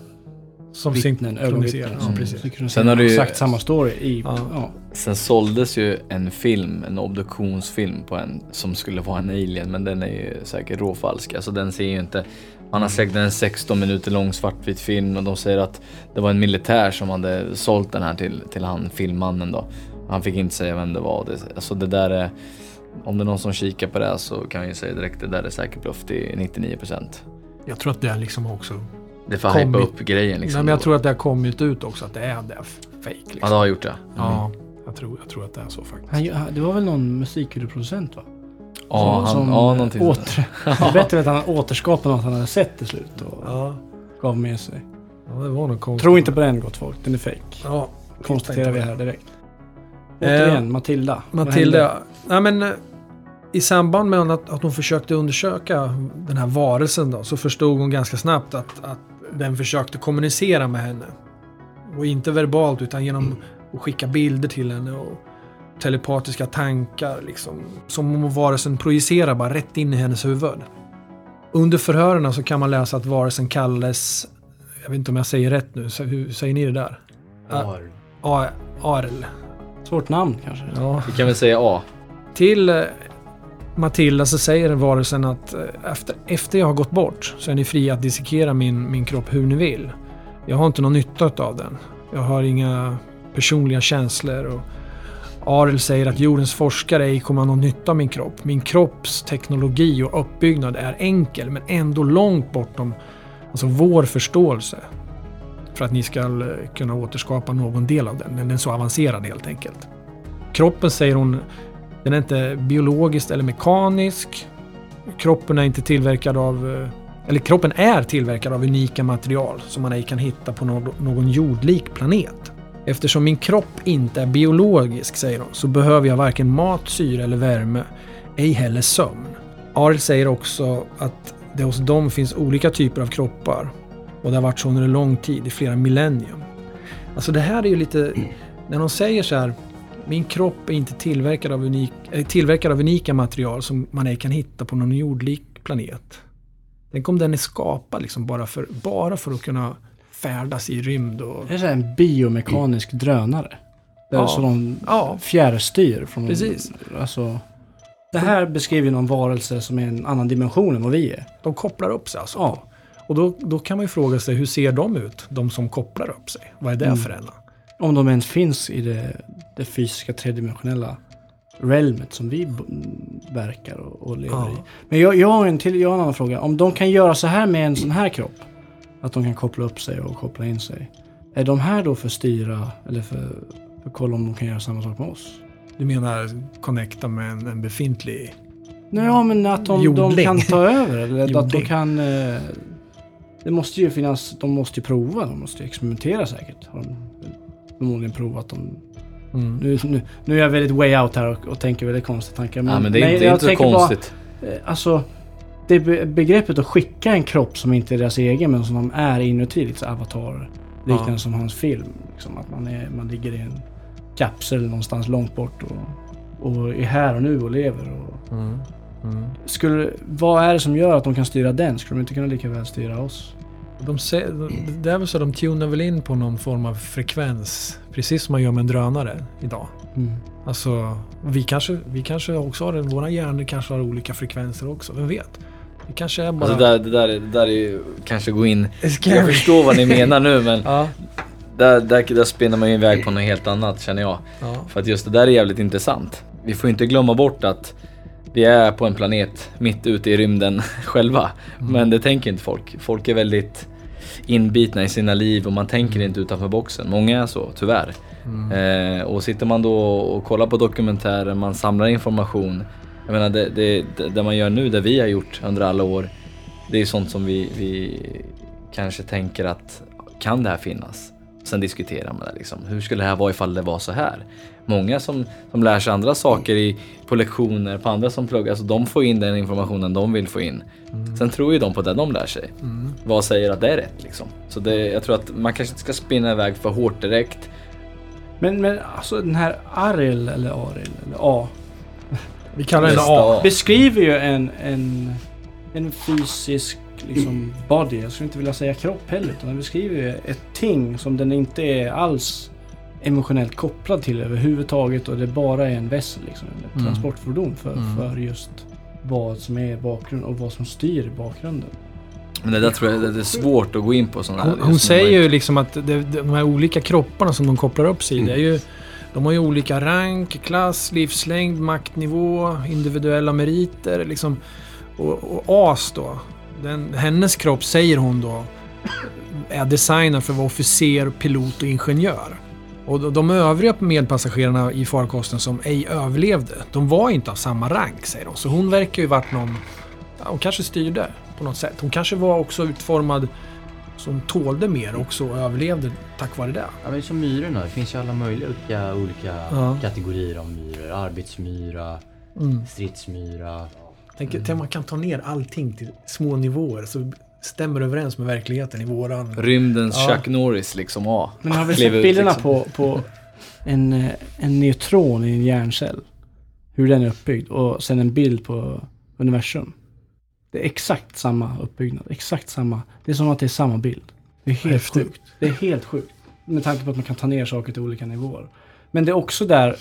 som vittnen, ögonvittnen. Ja, som precis. Sen har ju- exakt samma story i... Ja. Sen såldes ju en film, en obduktionsfilm på en som skulle vara en alien men den är ju säkert råfalsk. Alltså den ser ju inte... Man har säkert en 16 minuter lång svartvit film och de säger att det var en militär som hade sålt den här till, till han filmmannen då. Han fick inte säga vem det var. Det, alltså det där är... Om det är någon som kikar på det här så kan jag ju säga direkt det där är säkert bluff till 99%. Jag tror att det liksom också... Det får hypa upp grejen liksom. Nej, men jag tror att det har kommit ut också att det är det fake. Liksom. Ja, det har gjort det. Ja, jag tror, jag tror att det är så faktiskt. Han, det var väl någon musikvideoproducent va? Ja, han- ja, någonting åter. Det är bättre att han återskapade något han hade sett till slut och gav med sig. Ja, det var nog konstigt. Tro inte på den gott folk, den är fake. Ja, Konstaterar vi här direkt. Eh, Återigen, Matilda. Vad Matilda, ja. Nej, men, eh, I samband med att, att hon försökte undersöka den här varelsen då, så förstod hon ganska snabbt att, att den försökte kommunicera med henne. Och inte verbalt utan genom att skicka bilder till henne och telepatiska tankar. Liksom, som om varelsen projicerar bara rätt in i hennes huvud. Under förhören så kan man läsa att varelsen kallades, jag vet inte om jag säger rätt nu, så hur säger ni det där? Arl. A- Arl. Svårt namn kanske? Ja. Vi kan väl säga A. Till Matilda så säger varelsen att eh, efter, efter jag har gått bort så är ni fria att dissekera min, min kropp hur ni vill. Jag har inte någon nytta av den. Jag har inga personliga känslor. Och Arel säger att jordens forskare ej kommer ha någon nytta av min kropp. Min kropps teknologi och uppbyggnad är enkel men ändå långt bortom alltså vår förståelse. För att ni ska eh, kunna återskapa någon del av den. Den är så avancerad helt enkelt. Kroppen säger hon den är inte biologiskt eller mekanisk. Kroppen är inte tillverkad av... Eh, eller kroppen är tillverkad av unika material som man ej kan hitta på någon jordlik planet. Eftersom min kropp inte är biologisk, säger hon, så behöver jag varken mat, syre eller värme. Ej heller sömn. Ariel säger också att det hos dem finns olika typer av kroppar. Och det har varit så under en lång tid, i flera millennium. Alltså det här är ju lite... När de säger så här, min kropp är inte tillverkad av, unik, är tillverkad av unika material som man ej kan hitta på någon jordlik planet. Tänk om den är skapad liksom bara, för, bara för att kunna färdas i rymd och... Det är en biomekanisk drönare. Där Ja. så de Ja. fjärrstyr från... Precis. Alltså, det här beskriver någon varelse som är en annan dimension än vad vi är. De kopplar upp sig alltså. Ja. Och då, då kan man ju fråga sig, hur ser de ut? De som kopplar upp sig. Vad är det Mm. för en? Om de ens finns i det, det fysiska tredimensionella realmet som vi verkar och, och lever Ja. i. Men jag, jag, har en till, jag har en annan fråga. Om de kan göra så här med en sån här kropp, att de kan koppla upp sig och koppla in sig. Är de här då för styra eller för, för att kolla om de kan göra samma sak med oss? Du menar connecta med en, en befintlig... Nej, ja, men att de, de kan ta över. Eller att de kan... Eh, det måste ju finnas... De måste ju prova. De måste ju experimentera säkert. Har de förmodligen provat. De, Mm. nu, nu, nu är jag väldigt way out här och, och tänker väldigt konstiga tankar. Ja, men det är inte- det är jag inte så tänker konstigt. Bara, eh, alltså, det be, begreppet att skicka en kropp som inte är deras egen men som de är inuti. Lite så avatar. Liknande Ja. som hans film. Liksom, att man, är, man ligger i en kapsel någonstans långt bort och, och är här och nu och lever. Och Mm. Mm. skulle, vad är det som gör att de kan styra den? Skulle de inte kunna lika väl styra oss? De, sä- det är väl så de tunar väl in på någon form av frekvens. Precis som man gör med en drönare idag. Mm. Alltså, vi kanske, vi kanske också har det. Våra hjärnor kanske har olika frekvenser också. Vem vet? Det kanske är bara... Alltså det, där, det, där, är- det där är ju kanske gå in... Jag förstår vad ni menar nu men Ja. där, där, där spinner man ju iväg på något helt annat känner jag. Ja. För att just det där är jävligt intressant. Vi får inte glömma bort att vi är på en planet mitt ute i rymden själva. Mm. Men det tänker inte folk. Folk är väldigt inbitna i sina liv och man tänker inte utanför boxen. Många är så, tyvärr. Mm. Eh, och sitter man då och kollar på dokumentärer, man samlar information. Jag menar det, det, det, det man gör nu, det vi har gjort under alla år. Det är sånt som vi, vi kanske tänker att kan det här finnas? Sen diskuterar man det liksom. Hur skulle det här vara ifall det var så här? Många som, som lär sig andra saker i, på lektioner, på andra som pluggar, alltså de får in den informationen de vill få in. Sen tror ju de på det de lär sig. Mm. Vad säger att det är rätt liksom? Så det, jag tror att man kanske inte ska spinna iväg för hårt direkt. Men, men alltså den här Aril, eller Aril, eller A. Vi kallar A. A. Beskriver ju en, en, en fysisk liksom body. Jag skulle inte vilja säga kropp heller. Utan den beskriver ju ett ting som den inte är alls emotionellt kopplad till överhuvudtaget. Och det bara är en vässel, liksom. Ett Mm. transportfordon för, Mm. för just vad som är bakgrund och vad som styr bakgrunden. Men det där tror jag det är svårt att gå in på sådana här Hon, hon säger ju liksom att det, de här olika kropparna som de kopplar upp sig i, det är ju, de har ju olika rank, klass, livslängd, maktnivå, individuella meriter liksom. Och, och AS då, den, hennes kropp säger hon då är designad för att vara officer, pilot och ingenjör. Och de- övriga medpassagerarna i farkosten som ej överlevde, de var inte av samma rank säger de. Så hon verkar ju varit någon, ja, hon kanske styrde på något sätt. Hon kanske var också utformad som tålde mer också och överlevde tack vare det. Ja, men som myrorna. Det finns ju alla möjliga olika, olika Ja. kategorier av myror. Arbetsmyra, Mm. stridsmyra. Tänk, om man kan ta ner allting till små nivåer så stämmer överens med verkligheten i våran... Rymdens Ja. Chuck Norris liksom. Ja. Men har vi sett bilderna liksom. på, på en, eh, en neutron i en hjärncell? Hur den är uppbyggd och sen en bild på universum. Det är exakt samma uppbyggnad, exakt samma. Det är som att det är samma bild. Det är helt Häftigt. sjukt. Det är helt sjukt. Med tanke på att man kan ta ner saker till olika nivåer. Men det är också där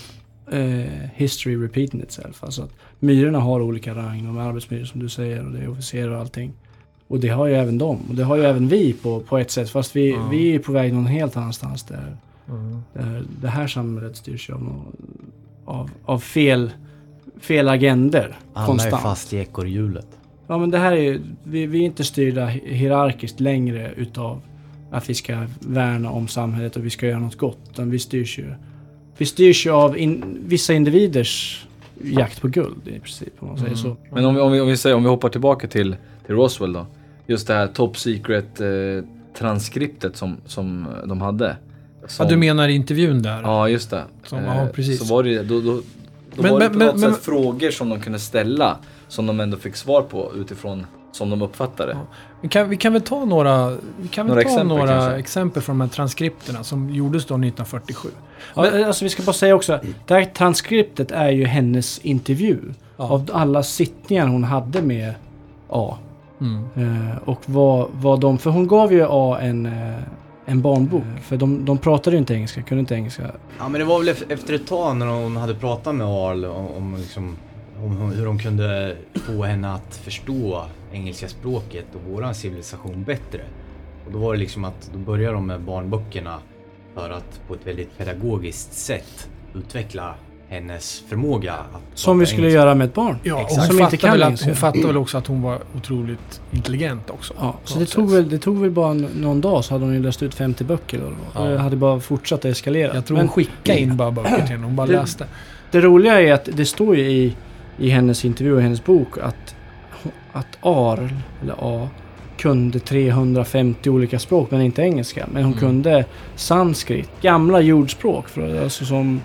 eh, history repeating itself. Alltså att myrorna har olika rang. De är arbetsmyror som du säger och det är officerare och allting. Och det har ju även de. Och det har ju även vi på, på ett sätt. Fast vi, Ja. vi är på väg någon helt annanstans där. Mm. där det här samhället styrs av, av, av fel, fel agender Alla konstant. är fast i ekorrhjulet. Ja men det här är ju, vi, vi är inte styrda hi- hierarkiskt längre utav att vi ska värna om samhället och vi ska göra något gott. Utan vi styrs ju, vi styrs ju av in, vissa individers jakt på guld i princip om man säger Mm. så. Men om vi, om, vi, om, vi säger, om vi hoppar tillbaka till, till Roswell då. Just det här top secret eh, transkriptet som, som de hade. Som, Ja, du menar intervjun där? Ja, just det. Som- Eh, ja, precis. Så var det då, då, då Men- var det men- på men- något men- sätt frågor som de kunde ställa. Som de ändå fick svar på utifrån som de uppfattade. Vi kan, vi kan väl ta några, vi kan Några ta exempel några kanske? exempel från de här transkripterna som gjordes då 1947. Ja, alltså vi ska bara säga också, det här transkriptet är ju hennes intervju. Ja. Av alla sittningar hon hade med A. Mm. Eh, och vad, vad de, för hon gav ju A en, eh, en barnbok. För de, de pratade ju inte engelska, kunde inte engelska. Ja men det var väl ef- efter ett tag när hon hade pratat med Arl om, om, liksom, om hur- hur de kunde få henne att förstå engelska språket och våran civilisation bättre. Och då var det liksom att då började de med barnböckerna för att på ett väldigt pedagogiskt sätt utveckla hennes förmåga att Som vi skulle engelska. göra med ett barn. Ja, och Exakt. hon Som inte fattade, kan väl att, hon fattade väl också att hon var otroligt intelligent också. Ja, så det tog, väl, det tog väl bara någon dag så hade hon ju läst ut 50 böcker. Eller vad. Ja. Hade bara fortsatt att eskalera. Jag tror hon skickade in bara böcker till henne, hon bara det, läste. Det roliga är att det står ju i, i hennes intervju och hennes bok att, att Arl, eller A, kunde 350 olika språk men inte engelska. Men hon Mm. kunde sanskrit, gamla jordspråk för, alltså som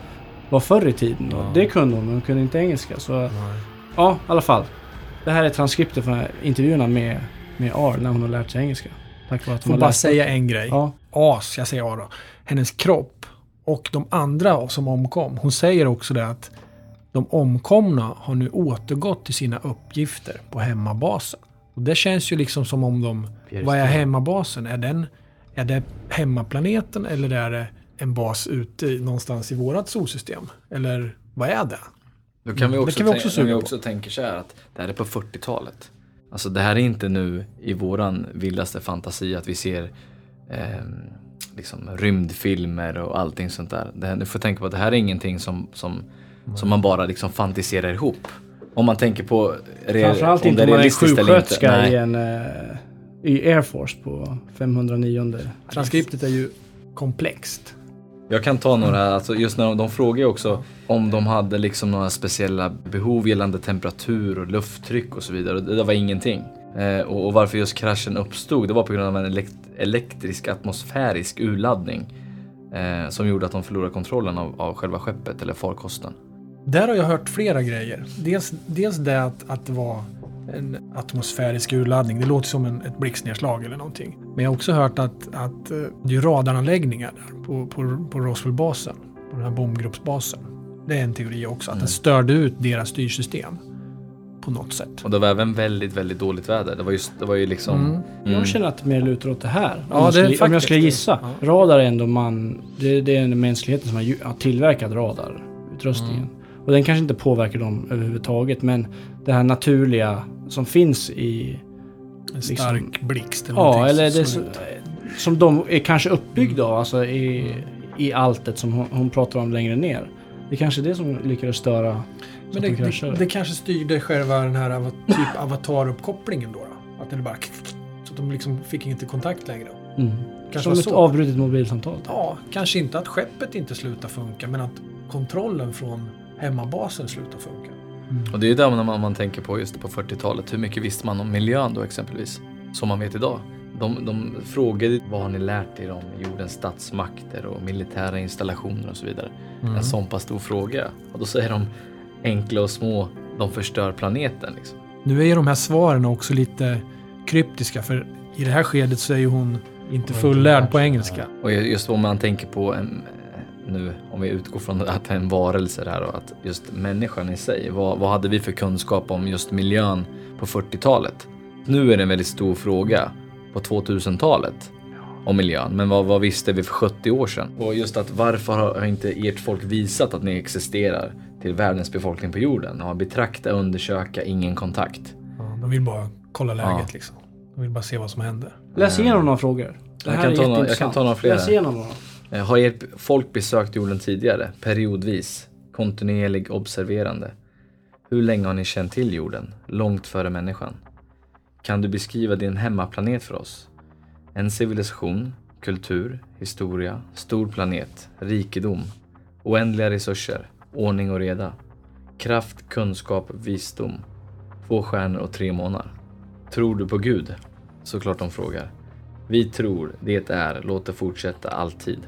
var förr i tiden. Ja. Det kunde hon men hon kunde inte engelska. Så ja, i alla fall. Det här är transkriptet från intervjuerna med, med Arl när hon har lärt sig engelska. Tack vare att hon Får bara säga en grej. Ja. As, jag säger A då. Hennes kropp och de andra som omkom. Hon säger också det att de omkomna har nu återgått till sina uppgifter på hemmabasen. Och det känns ju liksom som om de... Vad är hemmabasen? Är, den, är det hemmaplaneten eller är det en bas ute någonstans i vårat solsystem? Eller vad är det? Då kan vi Mm, också, det kan vi också tänka, vi också tänka så här att det här är på 40-talet. Alltså det här är inte nu i våran vildaste fantasi att vi ser ehm, liksom rymdfilmer och allting sånt där. Det här, du får tänka på att det här är ingenting som, som, som man bara liksom fantiserar ihop. Om man tänker på re- Framförallt om inte det om man är sjuksköterska i en eh, i Air Force på 509. Transkriptet är ju komplext. Jag kan ta några, alltså just när de, de frågar ju också om de hade liksom några speciella behov gällande temperatur och lufttryck och så vidare. Och det var ingenting. Eh, och, och varför just kraschen uppstod, det var på grund av en elekt- elektrisk atmosfärisk urladdning. Eh, som gjorde att de förlorade kontrollen av, av själva skeppet eller farkosten. Där har jag hört flera grejer. Dels, dels det att, att det var en atmosfärisk urladdning. Det låter som en, ett blixtnedslag eller någonting. Men jag har också hört att, att eh, det är radaranläggningar där på, på, på Roswell-basen. På den här bombgruppsbasen. Det är en teori också. Att Mm. den störde ut deras styrsystem. På något sätt. Och det var även väldigt, väldigt dåligt väder. Det var, just, det var ju liksom... Mm. Jag känner att det mer lutar åt det här. Om, Ja, jag, det skulle, om jag skulle gissa. Ja. Radar är ändå man... Det, det är mänskligheten som har, ju- har tillverkat radarutrustningen. Mm. Och den kanske inte påverkar dem överhuvudtaget. Men det här naturliga som finns i... En stark blixt eller Ja, eller det som- som, de är kanske uppbyggda av. Alltså i, i alltet som hon, hon pratar om längre ner. Det är kanske det som lyckades störa. Men det, de det, kanske styrde själva den här typ avataruppkopplingen då, då? Att det bara... Så att de liksom fick inte kontakt längre. Mm. Kanske Som ett så. avbrutet mobilsamtal. Ja, kanske inte att skeppet inte slutar funka, men att kontrollen från hemmabasen slutar funka. Och det är där man, man tänker på just på 40-talet. Hur mycket visste man om miljön då exempelvis? Som man vet idag. De, de frågade vad har ni lärt er om jordens statsmakter och militära installationer och så vidare. Mm. En sån pass stor fråga. Och då säger de enkla och små, de förstör planeten. Liksom. Nu är ju de här svaren också lite kryptiska, för i det här skedet så är ju hon inte fullärd på engelska. Och just om man tänker på en, nu, om vi utgår från att det är en varelse där och att just människan i sig, vad, vad hade vi för kunskap om just miljön på 40-talet? Nu är det en väldigt stor fråga på 2000-talet om miljön, men vad, vad visste vi för 70 år sedan? Och just att varför har inte ert folk visat att ni existerar till världens befolkning på jorden? Ja, betrakta, undersöka, ingen kontakt. Ja, de vill bara kolla läget Ja. liksom. De vill bara se vad som händer. Läs igenom några frågor. Det Jag här kan, är ta några, jag kan jätteintressant. ta några fler. Läs igenom några. Eh, har ert folk besökt jorden tidigare? Periodvis? Kontinuerlig observerande? Hur länge har ni känt till jorden? Långt före människan? Kan du beskriva din hemmaplanet för oss? En civilisation, kultur, historia, stor planet, rikedom, oändliga resurser, ordning och reda, kraft, kunskap, visdom, två stjärnor och tre månar. Tror du på Gud? Såklart de frågar. Vi tror det är, låt det fortsätta alltid.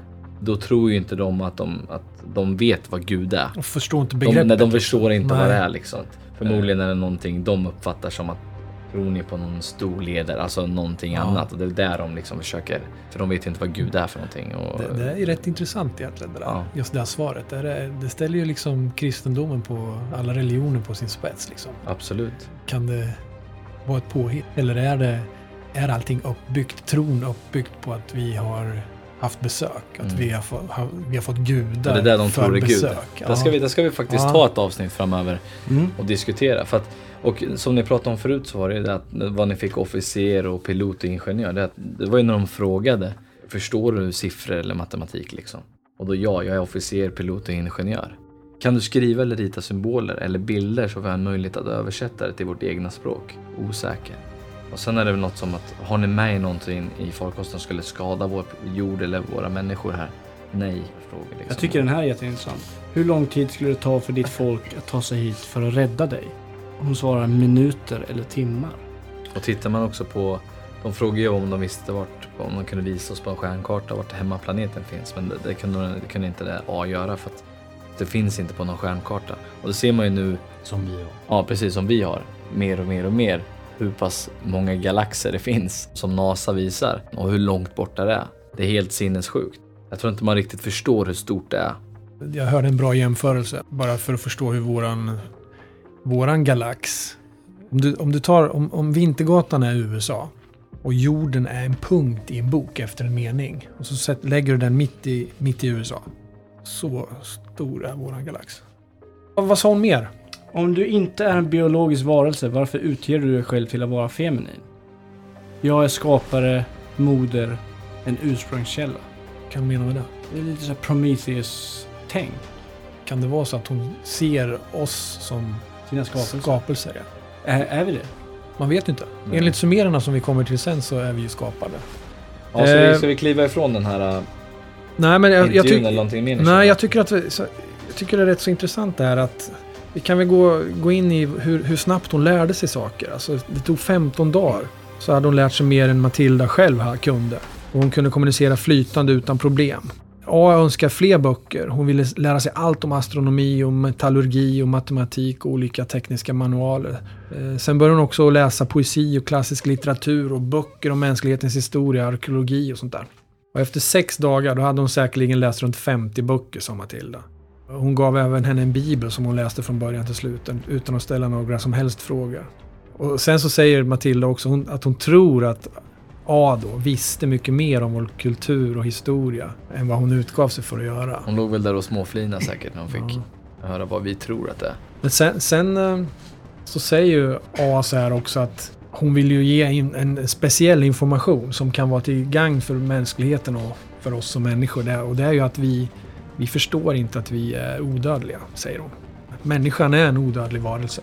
Då tror ju inte de att de, att de vet vad Gud är. Och förstår inte De, begreppet. nej, de förstår inte vad Nej. det är liksom. Förmodligen är det någonting de uppfattar som att tror ni på någon stor ledare, alltså någonting Ja. annat. Och det är där de liksom försöker, för de vet ju inte vad Gud är för någonting. Och, Det, det är rätt intressant egentligen det där. Ja. Just det här svaret. Det, är, det ställer ju liksom kristendomen på alla religioner på sin spets. Liksom. Absolut. Kan det vara ett påhitt? Eller är, det, är allting uppbyggt, tron uppbyggt på att vi har haft besök? Att Mm. vi, har vi har fått gudar det är där de för tror är Gud. besök? Där ska, vi, där ska vi faktiskt Ja. ta ett avsnitt framöver Mm. och diskutera. För att, och som ni pratade om förut så var det det att vad ni fick officer och pilot och ingenjör. Det, att, det var ju när de frågade, förstår du siffror eller matematik liksom? Och då ja, jag är officer, pilot och ingenjör. Kan du skriva eller rita symboler eller bilder så vi har en möjlighet att översätta det till vårt egna språk? Osäker. Och sen är det väl något som att, har ni med er någonting i farkosten som skulle skada vår jord eller våra människor här? Nej, frågor liksom. Jag tycker den här är jätteintressant. Hur lång tid skulle det ta för ditt folk att ta sig hit för att rädda dig? Hon svarar minuter eller timmar. Och tittar man också på, de frågar ju om de visste vart, om de kunde visa oss på en stjärnkarta vart hemmaplaneten finns. Men det, det, kunde, det kunde inte det A göra för att det finns inte på någon stjärnkarta. Och det ser man ju nu. Som vi har. Ja, precis som vi har. Mer och mer och mer. Hur pass många galaxer det finns som NASA visar och hur långt borta det är. Det är helt sinnessjukt. Jag tror inte man riktigt förstår hur stort det är. Jag hörde en bra jämförelse, bara för att förstå hur våran, våran galax... Om du, om du tar, om, om Vintergatan är USA och jorden är en punkt i en bok efter en mening och så sätt, lägger du den mitt i, mitt i USA. Så stor är våran galax. Vad, vad sa hon mer? Om du inte är en biologisk varelse, varför utger du dig själv till att vara feminin? Jag är skapare, moder, en ursprungskälla. Kan du mena med det? Det är lite så här Prometheus-tänk. Kan det vara så att hon ser oss som Sina skapelser. skapelser? Ja. Är, är vi det? Man vet inte. Nej. Enligt sumererna som vi kommer till sen så är vi ju skapade. Ja, så vi, Eh, ska vi kliva ifrån den här äh, Nej, men jag, jag, tyck- eller någonting mer? nej, jag tycker att vi, så, jag tycker det är rätt så intressant det här att vi kan väl gå, gå in i hur, hur snabbt hon lärde sig saker. Alltså, det tog 15 dagar så hade hon lärt sig mer än Matilda själv här kunde. Och hon kunde kommunicera flytande utan problem. A önskar fler böcker. Hon ville lära sig allt om astronomi, och metallurgi och matematik och olika tekniska manualer. Eh, sen började hon också läsa poesi och klassisk litteratur och böcker om mänsklighetens historia, arkeologi och sånt där. Och efter sex dagar då hade hon säkerligen läst runt 50 böcker, sa Matilda. Hon gav även henne en bibel som hon läste från början till slut utan att ställa några som helst frågor. Och sen så säger Matilda också att hon tror att A då visste mycket mer om vår kultur och historia än vad hon utgav sig för att göra. Hon låg väl där och småflinade säkert när hon fick höra vad vi tror att det är. Men sen, sen eh, så säger ju A så här också att hon vill ju ge in en speciell information som kan vara till gagn för mänskligheten och för oss som människor. Och det är ju att vi, vi förstår inte att vi är odödliga, säger hon. Människan är en odödlig varelse.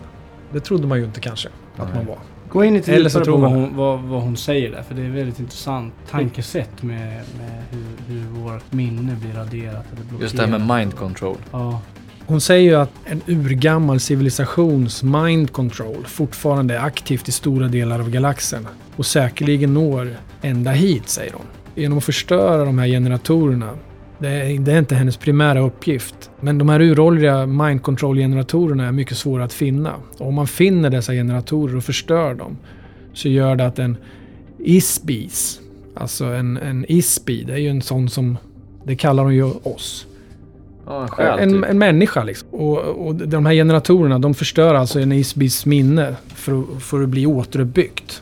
Det trodde man ju inte kanske att Nej. man var. Gå in lite Eller så djupare på tror vad man hon, vad, vad hon säger där, för det är väldigt intressant tankesätt med, med hur, hur vårt minne blir raderat eller blockerat. Just det här med mind control. Ja. Hon säger ju att en urgammal civilisations mind control fortfarande är aktivt i stora delar av galaxen och säkerligen når ända hit, säger hon. Genom att förstöra de här generatorerna, det är, det är inte hennes primära uppgift. Men de här uråldriga mind control-generatorerna är mycket svåra att finna. Och om man finner dessa generatorer och förstör dem så gör det att en ISBIS, alltså en, en ISBI, det är ju en sån som, det kallar de ju oss. Ja, en själ typ. en människa liksom. Och, och de här generatorerna de förstör alltså en isbis minne för, att- för att bli återuppbyggt.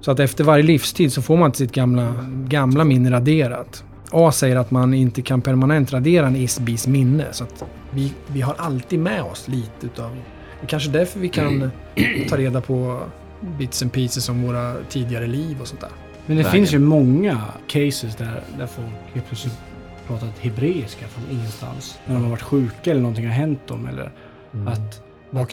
Så att efter varje livstid så får man inte sitt gamla, gamla minne raderat. A säger att man inte kan permanent radera en isbis minne. Så att vi, vi har alltid med oss lite utav... Det är kanske därför vi kan ta reda på bits and pieces om våra tidigare liv och sånt där. Men det Vägen. finns ju många cases där, där folk helt plötsligt pratat hebreiska från ingenstans. När de har varit sjuka eller någonting har hänt dem. Eller Mm. att,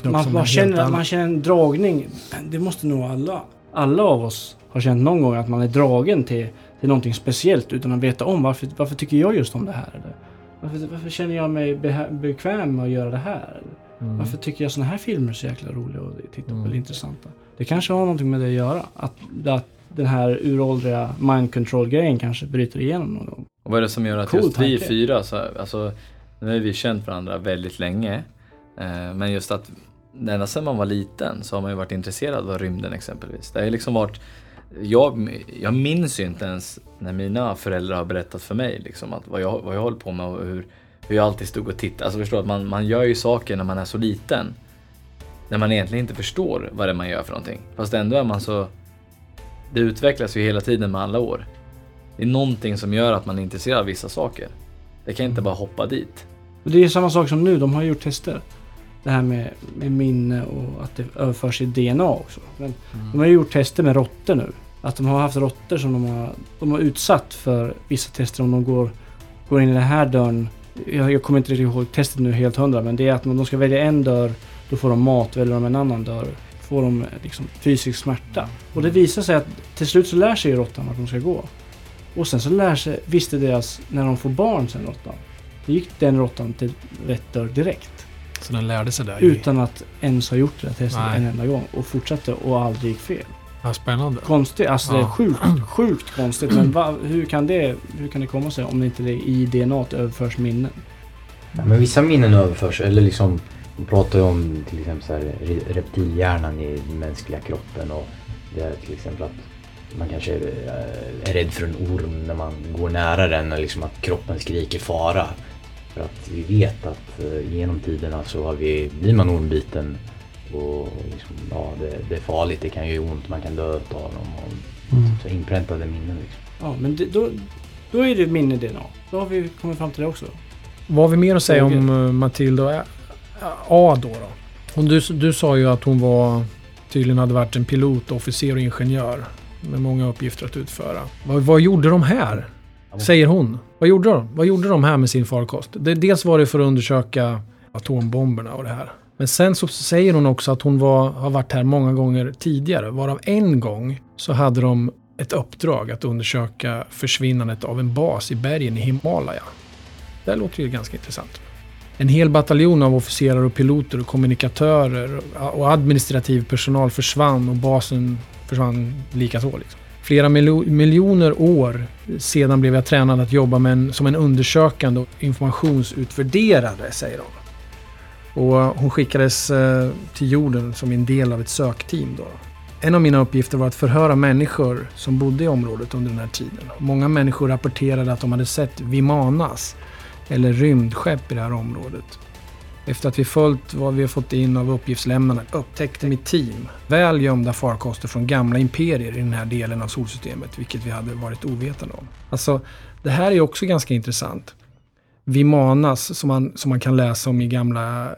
man, man, känner, man känner en dragning. Det måste nog alla. Alla av oss har känt någon gång att man är dragen till, till någonting speciellt utan att veta om varför, varför tycker jag just om det här? Eller? Varför, varför känner jag mig be, bekväm med att göra det här? Eller? Mm. Varför tycker jag sådana här filmer är så jäkla roliga att titta på Mm. eller intressanta? Det kanske har någonting med det att göra. Att, att den här uråldriga mind control-grejen kanske bryter igenom någon gång. Och vad är det som gör att Cool just vi tanke. fyra, så, alltså, nu har vi känt varandra väldigt länge. Eh, men just att ända sedan man var liten så har man ju varit intresserad av rymden exempelvis. Det har liksom varit, jag, jag minns ju inte ens när mina föräldrar har berättat för mig liksom att vad jag, vad jag håller på med och hur, hur jag alltid stod och tittade. Alltså förstår att man, man gör ju saker när man är så liten. När man egentligen inte förstår vad det är man gör för någonting. Fast ändå är man så... Det utvecklas ju hela tiden med alla år. Det är någonting som gör att man är intresserad av vissa saker. Det kan inte bara hoppa dit. Det är samma sak som nu, de har gjort tester. Det här med, med minne och att det överförs i DNA också. Men De har gjort tester med råttor nu. Att de har haft råttor som de har, de har utsatt för vissa tester om de går, går in i den här dörren. Jag, jag kommer inte riktigt ihåg testet nu helt hundra men det är att om de ska välja en dörr då får de mat, väljer de en annan dörr får de liksom fysisk smärta. Och det visar sig att till slut så lär sig ju råttan vart de ska gå. Och sen så lär sig, visste deras, när de får barn sen råttan, då gick den råttan till rätt dörr direkt. Så den lärde sig där. i- Utan att ens ha gjort det här testet Nej. en enda gång och fortsatte och aldrig gick fel. Ja, spännande. Konstigt, alltså det är Ja. sjukt, sjukt konstigt. Men va, hur, kan det, hur kan det komma sig om det inte det i DNA överförs minnen? Ja, men vissa minnen överförs, eller liksom, man pratar ju om till exempel så här, re- reptilhjärnan i den mänskliga kroppen och det är till exempel att man kanske är, eh, är rädd för en orm när man går nära den, eller liksom att kroppen skriker fara. För att vi vet att eh, genom tiderna så har vi, blir man ormbiten och liksom, ja, det, det är farligt, det kan göra ont, man kan dö av dem. Och, Mm. Så inpräntade minnen liksom. Ja, men det, då, då är det minne DNA. Då har vi kommit fram till det också. Vad har vi mer att säga om eh, Matilda och A då? då? Hon, du, du sa ju att hon var tydligen hade varit en pilot, officer och ingenjör med många uppgifter att utföra. Vad, vad gjorde de här? Säger hon. Vad gjorde de? Vad gjorde de här med sin farkost? Dels var det för att undersöka atombomberna och det här. Men sen så säger hon också att hon var, har varit här många gånger tidigare. Varav en gång så hade de ett uppdrag att undersöka försvinnandet av en bas i bergen i Himalaya. Det låter ju ganska intressant. En hel bataljon av officerare och piloter och kommunikatörer och administrativ personal försvann och basen försvann likaså. Liksom. Flera miljoner år sedan blev jag tränad att jobba med en, som en undersökande och informationsutvärderare, säger hon. Och hon skickades eh, till jorden som en del av ett sökteam. Då. En av mina uppgifter var att förhöra människor som bodde i området under den här tiden. Många människor rapporterade att de hade sett Vimanas, eller rymdskepp i det här området. Efter att vi följt vad vi har fått in av uppgiftslämnarna upptäckte mitt team väl gömda farkoster från gamla imperier i den här delen av solsystemet, vilket vi hade varit ovetande om. Alltså, det här är också ganska intressant. Vimanas, som man, som man kan läsa om i gamla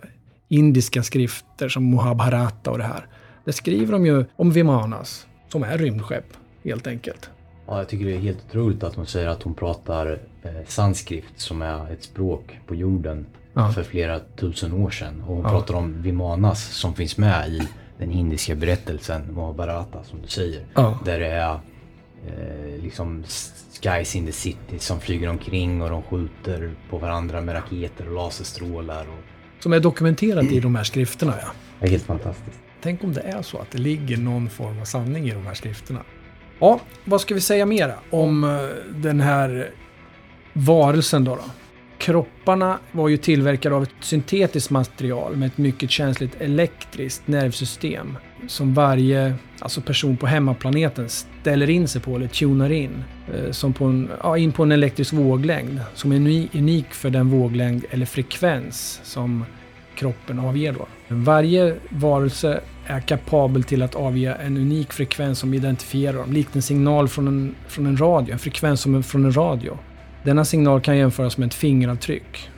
indiska skrifter som Mohabharata och det här. Där skriver de ju om Vimanas, som är rymdskepp, helt enkelt. Ja, jag tycker det är helt otroligt att hon säger att hon pratar eh, sanskrit som är ett språk på jorden Ja. för flera tusen år sedan. Och hon Ja. pratar om Vimanas som finns med i den indiska berättelsen Mahabharata som du säger. Ja. Där det är eh, liksom guys in the city som flyger omkring och de skjuter på varandra med raketer och laserstrålar. Och... Som är dokumenterat i de här skrifterna, ja. Det är helt fantastiskt. Tänk om det är så att det ligger någon form av sanning i de här skrifterna. Ja, vad ska vi säga mera om eh, den här varelsen då? då? Kropparna var ju tillverkade av ett syntetiskt material med ett mycket känsligt elektriskt nervsystem som varje alltså person på hemmaplaneten ställer in sig på eller tunar in. Eh, som på en, ja, in på en elektrisk våglängd som är unik för den våglängd eller frekvens som kroppen avger då. Varje varelse är kapabel till att avge en unik frekvens som identifierar dem, likt en signal från en, från en radio, en frekvens som en, från en radio. Denna signal kan jämföras med ett fingeravtryck.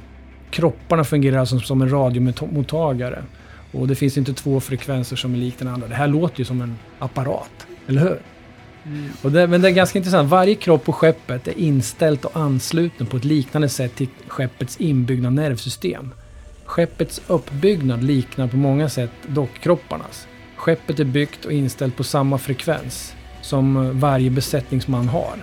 Kropparna fungerar alltså som en radiomottagare. Och det finns inte två frekvenser som är likt den andra. Det här låter ju som en apparat, eller hur? Och det, men det är ganska intressant. Varje kropp på skeppet är inställt och ansluten på ett liknande sätt till skeppets inbyggda nervsystem. Skeppets uppbyggnad liknar på många sätt dockkropparnas. Skeppet är byggt och inställt på samma frekvens som varje besättningsman har.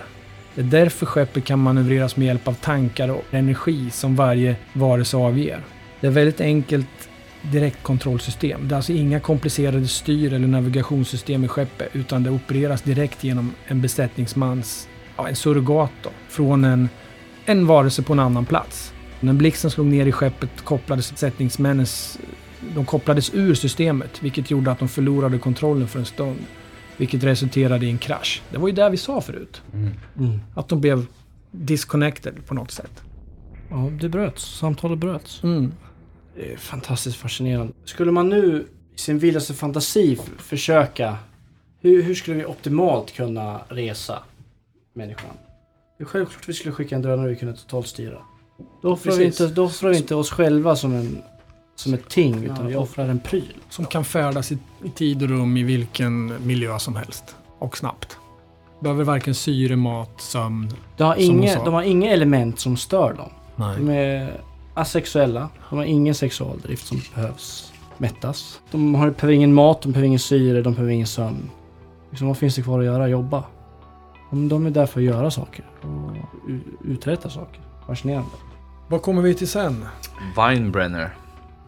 Det är därför skeppet kan manövreras med hjälp av tankar och energi som varje varelse avger. Det är väldigt enkelt direktkontrollsystem. Det är alltså inga komplicerade styr eller navigationssystem i skeppet utan det opereras direkt genom en besättningsmans, ja, en surrogat då, från en, en varelse på en annan plats. När blixten slog ner i skeppet kopplades besättningsmännens de kopplades ur systemet vilket gjorde att de förlorade kontrollen för en stund. Vilket resulterade i en krasch. Det var ju det vi sa förut. Mm. Att de blev disconnected på något sätt. Ja, det bröts. Samtalet bröts. Mm. Det är fantastiskt fascinerande. Skulle man nu i sin vildaste fantasi försöka... Hur, hur skulle vi optimalt kunna resa människan? Det är självklart vi skulle skicka en drönare vi kunde totalstyra. Då offrar, vi inte, då offrar vi inte oss själva som, en, som ett ting, utan vi offrar en pryl. Som kan färdas i, i tid och rum i vilken miljö som helst. Och snabbt. Behöver varken syre, mat, sömn. De har, inga, de har inga element som stör dem. Nej. De är asexuella. De har ingen sexualdrift som behövs mättas. De har, behöver ingen mat, de behöver ingen syre, de behöver ingen sömn. Liksom, vad finns det kvar att göra? Jobba. De, de är där för att göra saker och uträtta saker. Fascinerande. Vad kommer vi till sen? Weinbrenner.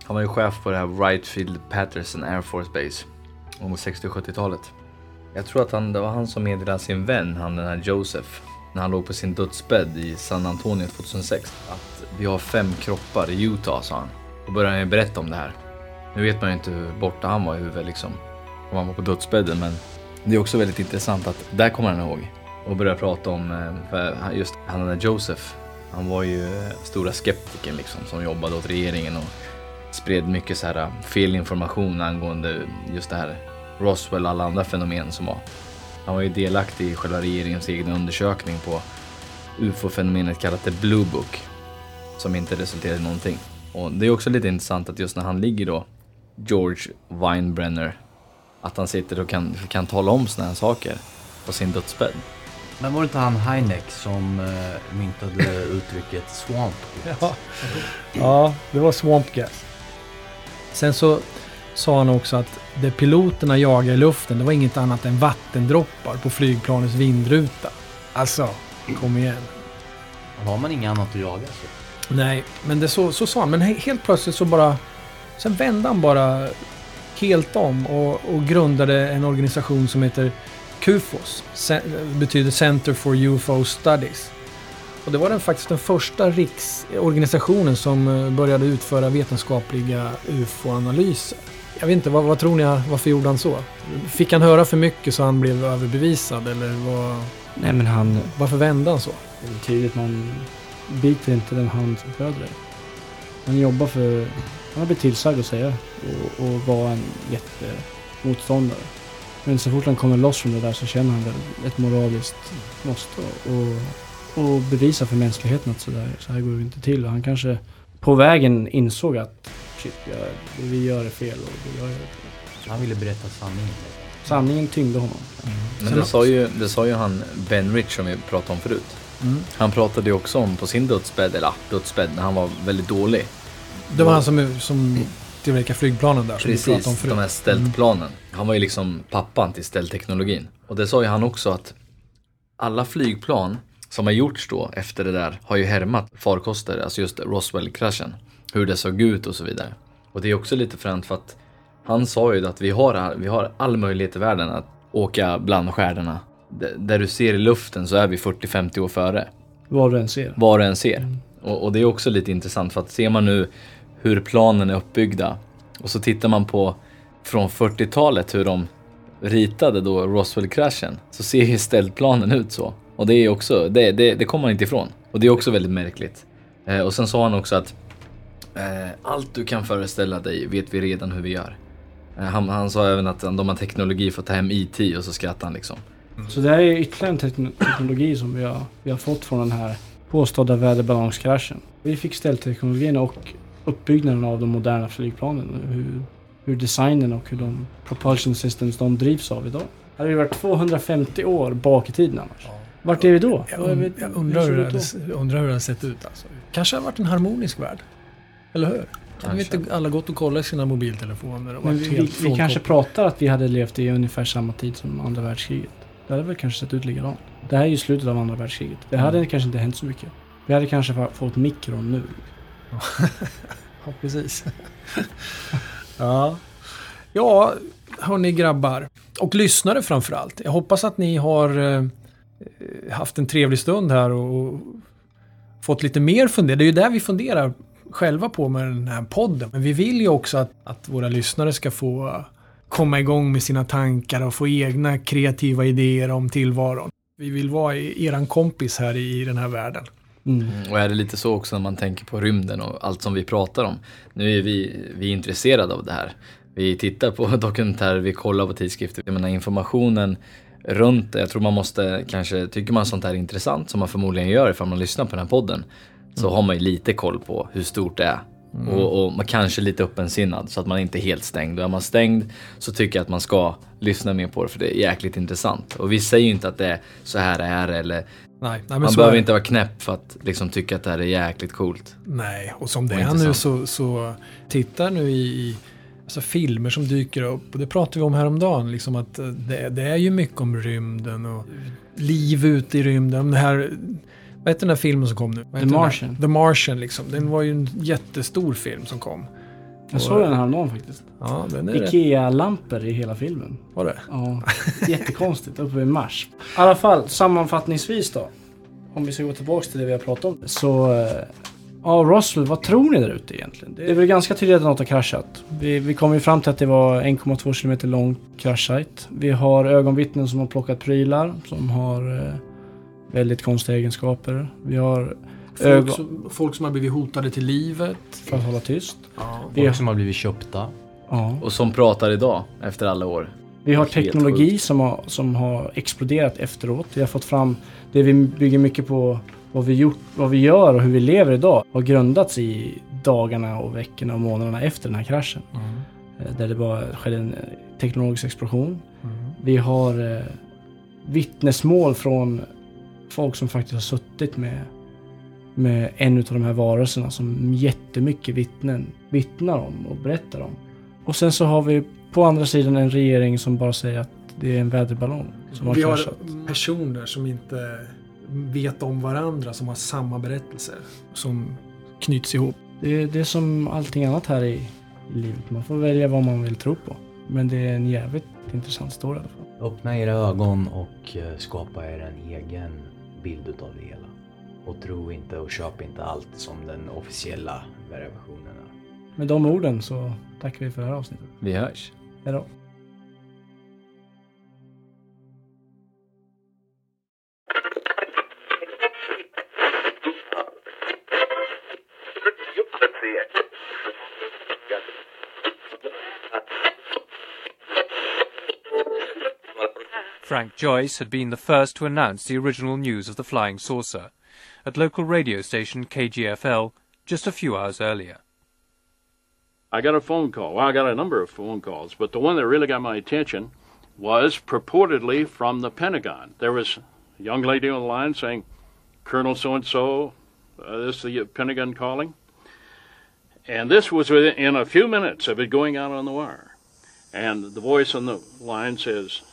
Han var ju chef på det här Wrightfield Patterson Air Force Base under 60 och 70-talet. Jag tror att han, det var han som meddelade sin vän, han den här Joseph, när han låg på sin dödsbädd i San Antonio 2006. Att vi har fem kroppar i Utah, sa han. Då började han ju berätta om det här. Nu vet man ju inte hur borta han var i huvudet liksom. Om han var på dödsbädden, men Det är också väldigt intressant att där kommer han ihåg och börjar prata om, eh, för just han den där Joseph, han var ju eh, stora skeptiken liksom som jobbade åt regeringen och spred mycket så här eh, felinformation angående just det här Roswell och alla andra fenomen som var. Han var ju delaktig i själva regeringens egen undersökning på ufo-fenomenet kallat The Blue Book som inte resulterade i någonting. Och det är också lite intressant att just när han ligger då, George Weinbrenner, att han sitter och kan, kan tala om såna här saker på sin dödsbädd. Men var det inte han Heineck som uh, myntade uttrycket swamp gas? Ja. ja, det var swamp gas. Sen så sa han också att det piloterna jagar i luften, det var inget annat än vattendroppar på flygplanets vindruta. Alltså, kom igen. Har man inget annat att jaga så? Nej, men det så, så sa han. Men helt plötsligt så bara... Sen vände han bara helt om och, och grundade en organisation som heter KUFOS. Ce betyder Center for UFO Studies. Och det var den, faktiskt den första riksorganisationen som eh, började utföra vetenskapliga UFO-analyser. Jag vet inte, vad, vad, tror ni, varför gjorde han så? Fick han höra för mycket så han blev överbevisad eller vad? Nej men han... Varför vände han så? Det är tydligt man biter inte den hand som föder. Han jobbar för... Han har blivit tillsagd att säga och, och vara en jättemotståndare. Men så fort han kommer loss från det där så känner han väl ett moraliskt måste och, och bevisa för mänskligheten att så, där, så här går det inte till. Och han kanske på vägen insåg att shit, jag, det vi gör är fel och det jag gör fel. Han ville berätta sanningen. Sanningen tyngde honom. Mm. Men det sa, ju, det sa ju han Ben Rich som vi pratade om förut. Mm. Han pratade ju också om på sin dödsbädd, eller dödsbädd, när han var väldigt dålig. Det var han som, som tillverkade flygplanen där som Precis, vi pratade om förut. de här ställplanen. Mm. Han var ju liksom pappan till ställteknologin. Och det sa ju han också att alla flygplan som har gjorts då efter det där har ju härmat farkoster, alltså just Roswell-kraschen. Hur det såg ut och så vidare. Och det är också lite fränt för att han sa ju att vi har, vi har all möjlighet i världen att åka bland stjärnorna. Där du ser i luften så är vi 40-50 år före. Vad du än ser. Vad du än ser. Mm. Och, och, det är också lite intressant för att ser man nu hur planen är uppbyggda och så tittar man på från 40-talet hur de ritade då Roswell-kraschen så ser ju ställplanen ut så. Och det är också, det, det, det kommer man inte ifrån. Och det är också väldigt märkligt. Eh, och sen sa han också att eh, allt du kan föreställa dig vet vi redan hur vi gör. Eh, han, han, sa även att de har teknologi för att ta hem IT och så skrattade han liksom. Mm. Så det här är ytterligare en teknologi som vi har, vi har fått från den här påstådda väderballonskraschen. Vi fick ställteknologin och uppbyggnaden av de moderna flygplanen. Hur, hur designen och hur de propulsion systems de drivs av idag. Det hade ju varit 250 år bak i tiden annars. Vart är vi då? Jag, und jag undrar, hur det undrar hur det hade sett ut alltså. Kanske har varit en harmonisk värld. Eller hur? Hade inte alla gått och kollat sina mobiltelefoner och Men vi, vi, vi kanske pratar att vi hade levt i ungefär samma tid som andra världskriget. Det hade väl kanske sett ut likadant. Det här är ju slutet av andra världskriget. Det hade mm. kanske inte hänt så mycket. Vi hade kanske fått mikron nu. ja, precis. ja. ja, hörni grabbar. Och lyssnare framförallt. Jag hoppas att ni har eh, haft en trevlig stund här och fått lite mer fundera. Det är ju där vi funderar själva på med den här podden. Men vi vill ju också att, att våra lyssnare ska få komma igång med sina tankar och få egna kreativa idéer om tillvaron. Vi vill vara eran kompis här i den här världen. Mm. Och är det lite så också när man tänker på rymden och allt som vi pratar om. Nu är vi, vi är intresserade av det här. Vi tittar på dokumentärer, vi kollar på tidskrifter. Jag menar informationen runt det. Jag tror man måste kanske, tycker man sånt här är intressant som man förmodligen gör ifall man lyssnar på den här podden. Så mm. har man ju lite koll på hur stort det är. Mm. Och, och, man kanske lite öppensinnad så att man inte är helt stängd. Och är man stängd så tycker jag att man ska lyssna mer på det för det är jäkligt intressant. Och vi säger ju inte att det är så här det är eller Nej, nej, man behöver inte vara knäpp för att liksom tycka att det här är jäkligt coolt. Nej, och som det och är nu så, så titta nu i, i alltså filmer som dyker upp. Och det pratade vi om häromdagen. Liksom att eh, det, det är ju mycket om rymden och liv ute i rymden. Det här vad heter den där filmen som kom nu? The Martian. The Martian liksom. Den var ju en jättestor film som kom. Jag såg den häromdagen faktiskt. Ja, den är Ikea-lampor i hela filmen. Var det? Ja. Jättekonstigt. Uppe i Mars. I alla fall, sammanfattningsvis då. Om vi ska gå tillbaka till det vi har pratat om. Så eh, Ja, Roswell, vad tror ni där ute egentligen? Det är väl ganska tydligt att något har kraschat. Vi, vi kom ju fram till att det var 1,2 kilometer lång kraschsajt. Vi har ögonvittnen som har plockat prylar, som har eh, väldigt konstiga egenskaper. Vi har Folk som, folk som har blivit hotade till livet. För att hålla tyst. Ja. Vi Folk som har blivit köpta. Ja. Och som pratar idag, efter alla år. Vi har teknologi sjukt. som har, som har exploderat efteråt. Vi har fått fram det vi bygger mycket på vad vi, gjort, vad vi gör och hur vi lever idag har grundats i dagarna och veckorna och månaderna efter den här kraschen. Eh, Där det bara skedde en eh, teknologisk explosion. Vi har eh, vittnesmål från folk som faktiskt har suttit med, med en av de här varelserna som jättemycket vittnen vittnar om och berättar om. Och sen så har vi på andra sidan en regering som bara säger att det är en väderballong som har Vi har kraschat. personer som inte vet om varandra, som har samma berättelser. Som knyts ihop. Det, är- det är som allting annat här i, i livet. Man får välja vad man vill tro på. Men det är en jävligt intressant story i alla fall. Öppna era ögon och eh, skapa er en egen bild utav det hela. Och tro inte och köp inte allt som den officiella versionen är. Med de orden så tackar vi för det här avsnittet. Vi hörs. Hej Frank Joyce had been the first to announce the original news of the flying saucer at local radio station KGFL just a few hours earlier. I got a phone call. Well, I got a number of phone calls, but the one that really got my attention was purportedly from the Pentagon. There was a young lady on the line saying, Colonel so and so, this is the Pentagon calling. And this was within a few minutes of it going out on the wire. And the voice on the line says,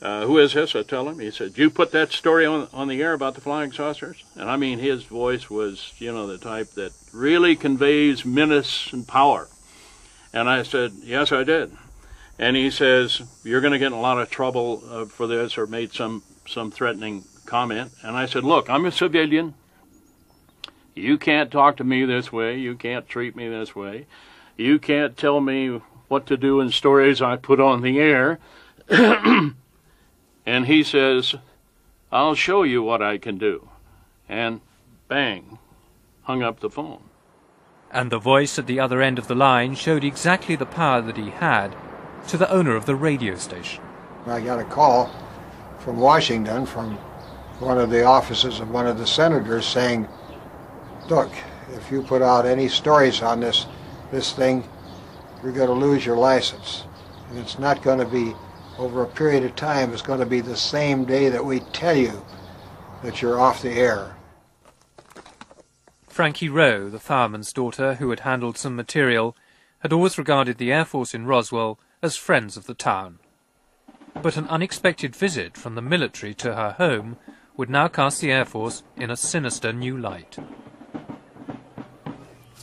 uh, Who is this? I tell him. He said, You put that story on, on the air about the flying saucers? And I mean, his voice was, you know, the type that really conveys menace and power. And I said, Yes, I did. And he says, You're going to get in a lot of trouble uh, for this, or made some, some threatening comment. And I said, Look, I'm a civilian. You can't talk to me this way. You can't treat me this way. You can't tell me what to do in stories I put on the air. and he says, I'll show you what I can do. And bang, hung up the phone. And the voice at the other end of the line showed exactly the power that he had to the owner of the radio station. I got a call from Washington from one of the offices of one of the senators saying, look, if you put out any stories on this, this thing, you're going to lose your license. And it's not going to be over a period of time. It's going to be the same day that we tell you that you're off the air. Frankie Rowe, the fireman's daughter who had handled some material, had always regarded the Air Force in Roswell as friends of the town. But an unexpected visit from the military to her home would now cast the Air Force in a sinister new light.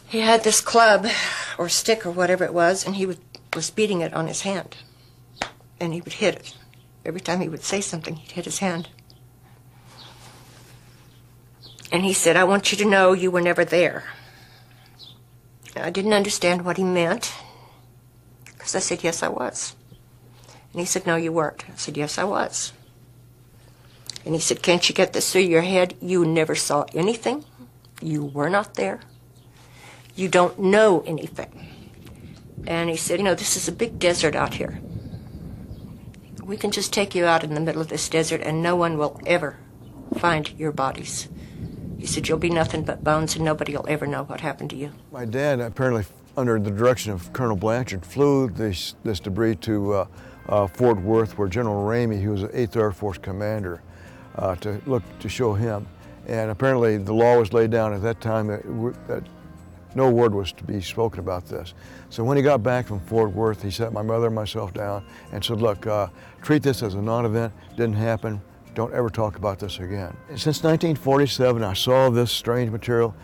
He had this club or stick or whatever it was, and he was beating it on his hand. And he would hit it. Every time he would say something, he'd hit his hand. And he said, I want you to know you were never there. I didn't understand what he meant. Because I said, yes, I was. And he said, no, you weren't. I said, yes, I was. And he said, can't you get this through your head? You never saw anything. You were not there. You don't know anything. And he said, you know, this is a big desert out here. We can just take you out in the middle of this desert and no one will ever find your bodies. He said, you'll be nothing but bones and nobody will ever know what happened to you. My dad, apparently under the direction of Colonel Blanchard, flew this, this debris to uh, uh, Fort Worth, where General Ramey, who was an 8th Air Force commander, uh, to look to show him. And apparently, the law was laid down at that time that, that no word was to be spoken about this. So when he got back from Fort Worth, he sat my mother and myself down and said, "Look, uh, treat this as a non-event. Didn't happen. Don't ever talk about this again." Since 1947, I saw this strange material,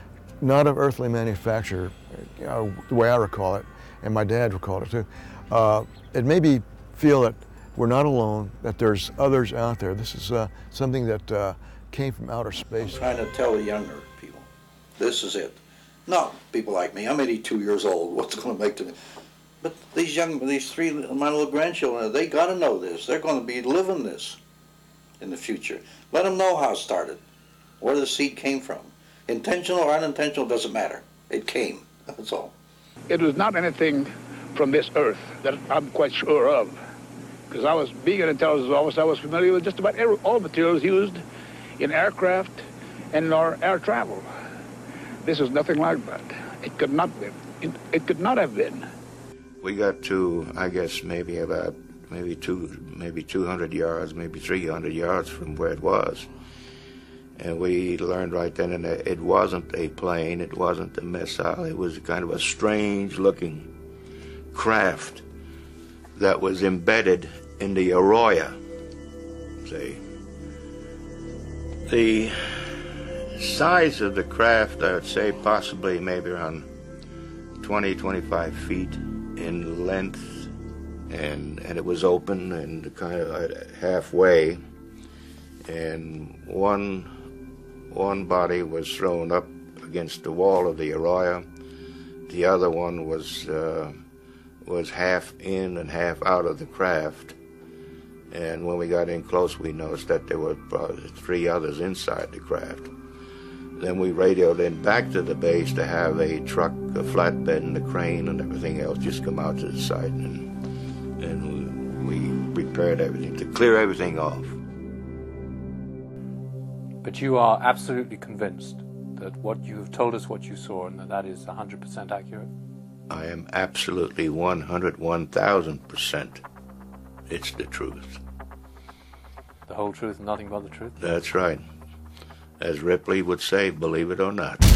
not of earthly manufacture, you know, the way I recall it, and my dad recalled it too. Uh, it made me feel that we're not alone, that there's others out there. This is uh, something that uh, came from outer space. I'm Trying to tell the younger people This is it. Not people like me. I'm 82 years old. What's it going to make to me? But these young, these three, my little grandchildren, they got to know this. They're going to be living this in the future. Let them know how it started, where the seed came from. Intentional or unintentional doesn't matter. It came. That's all. It was not anything from this earth that I'm quite sure of. Because I was, being an intelligence officer, I was familiar with just about every, all materials used in aircraft and in our air travel. This is nothing like that. It could not be. It, it could not have been. We got to, I guess, maybe about maybe two, maybe 200 yards, maybe 300 yards from where it was. And we learned right then and there it wasn't a plane, it wasn't a missile, it was kind of a strange looking craft that was embedded in the Arroyo. See? The size of the craft, I would say possibly maybe around 20, 25 feet in length, and and it was open and kind of halfway, and one one body was thrown up against the wall of the arroyo, the other one was uh, was half in and half out of the craft. And when we got in close, we noticed that there were probably three others inside the craft. Then we radioed in back to the base to have a truck, a flatbed, and a crane and everything else just come out to the site, and and we, we repaired everything to clear everything off. But you are absolutely convinced that what you have told us what you saw and that that is 100% accurate? I am absolutely 101,000%. It's the truth. The whole truth and nothing but the truth? That's right. As Ripley would say, believe it or not.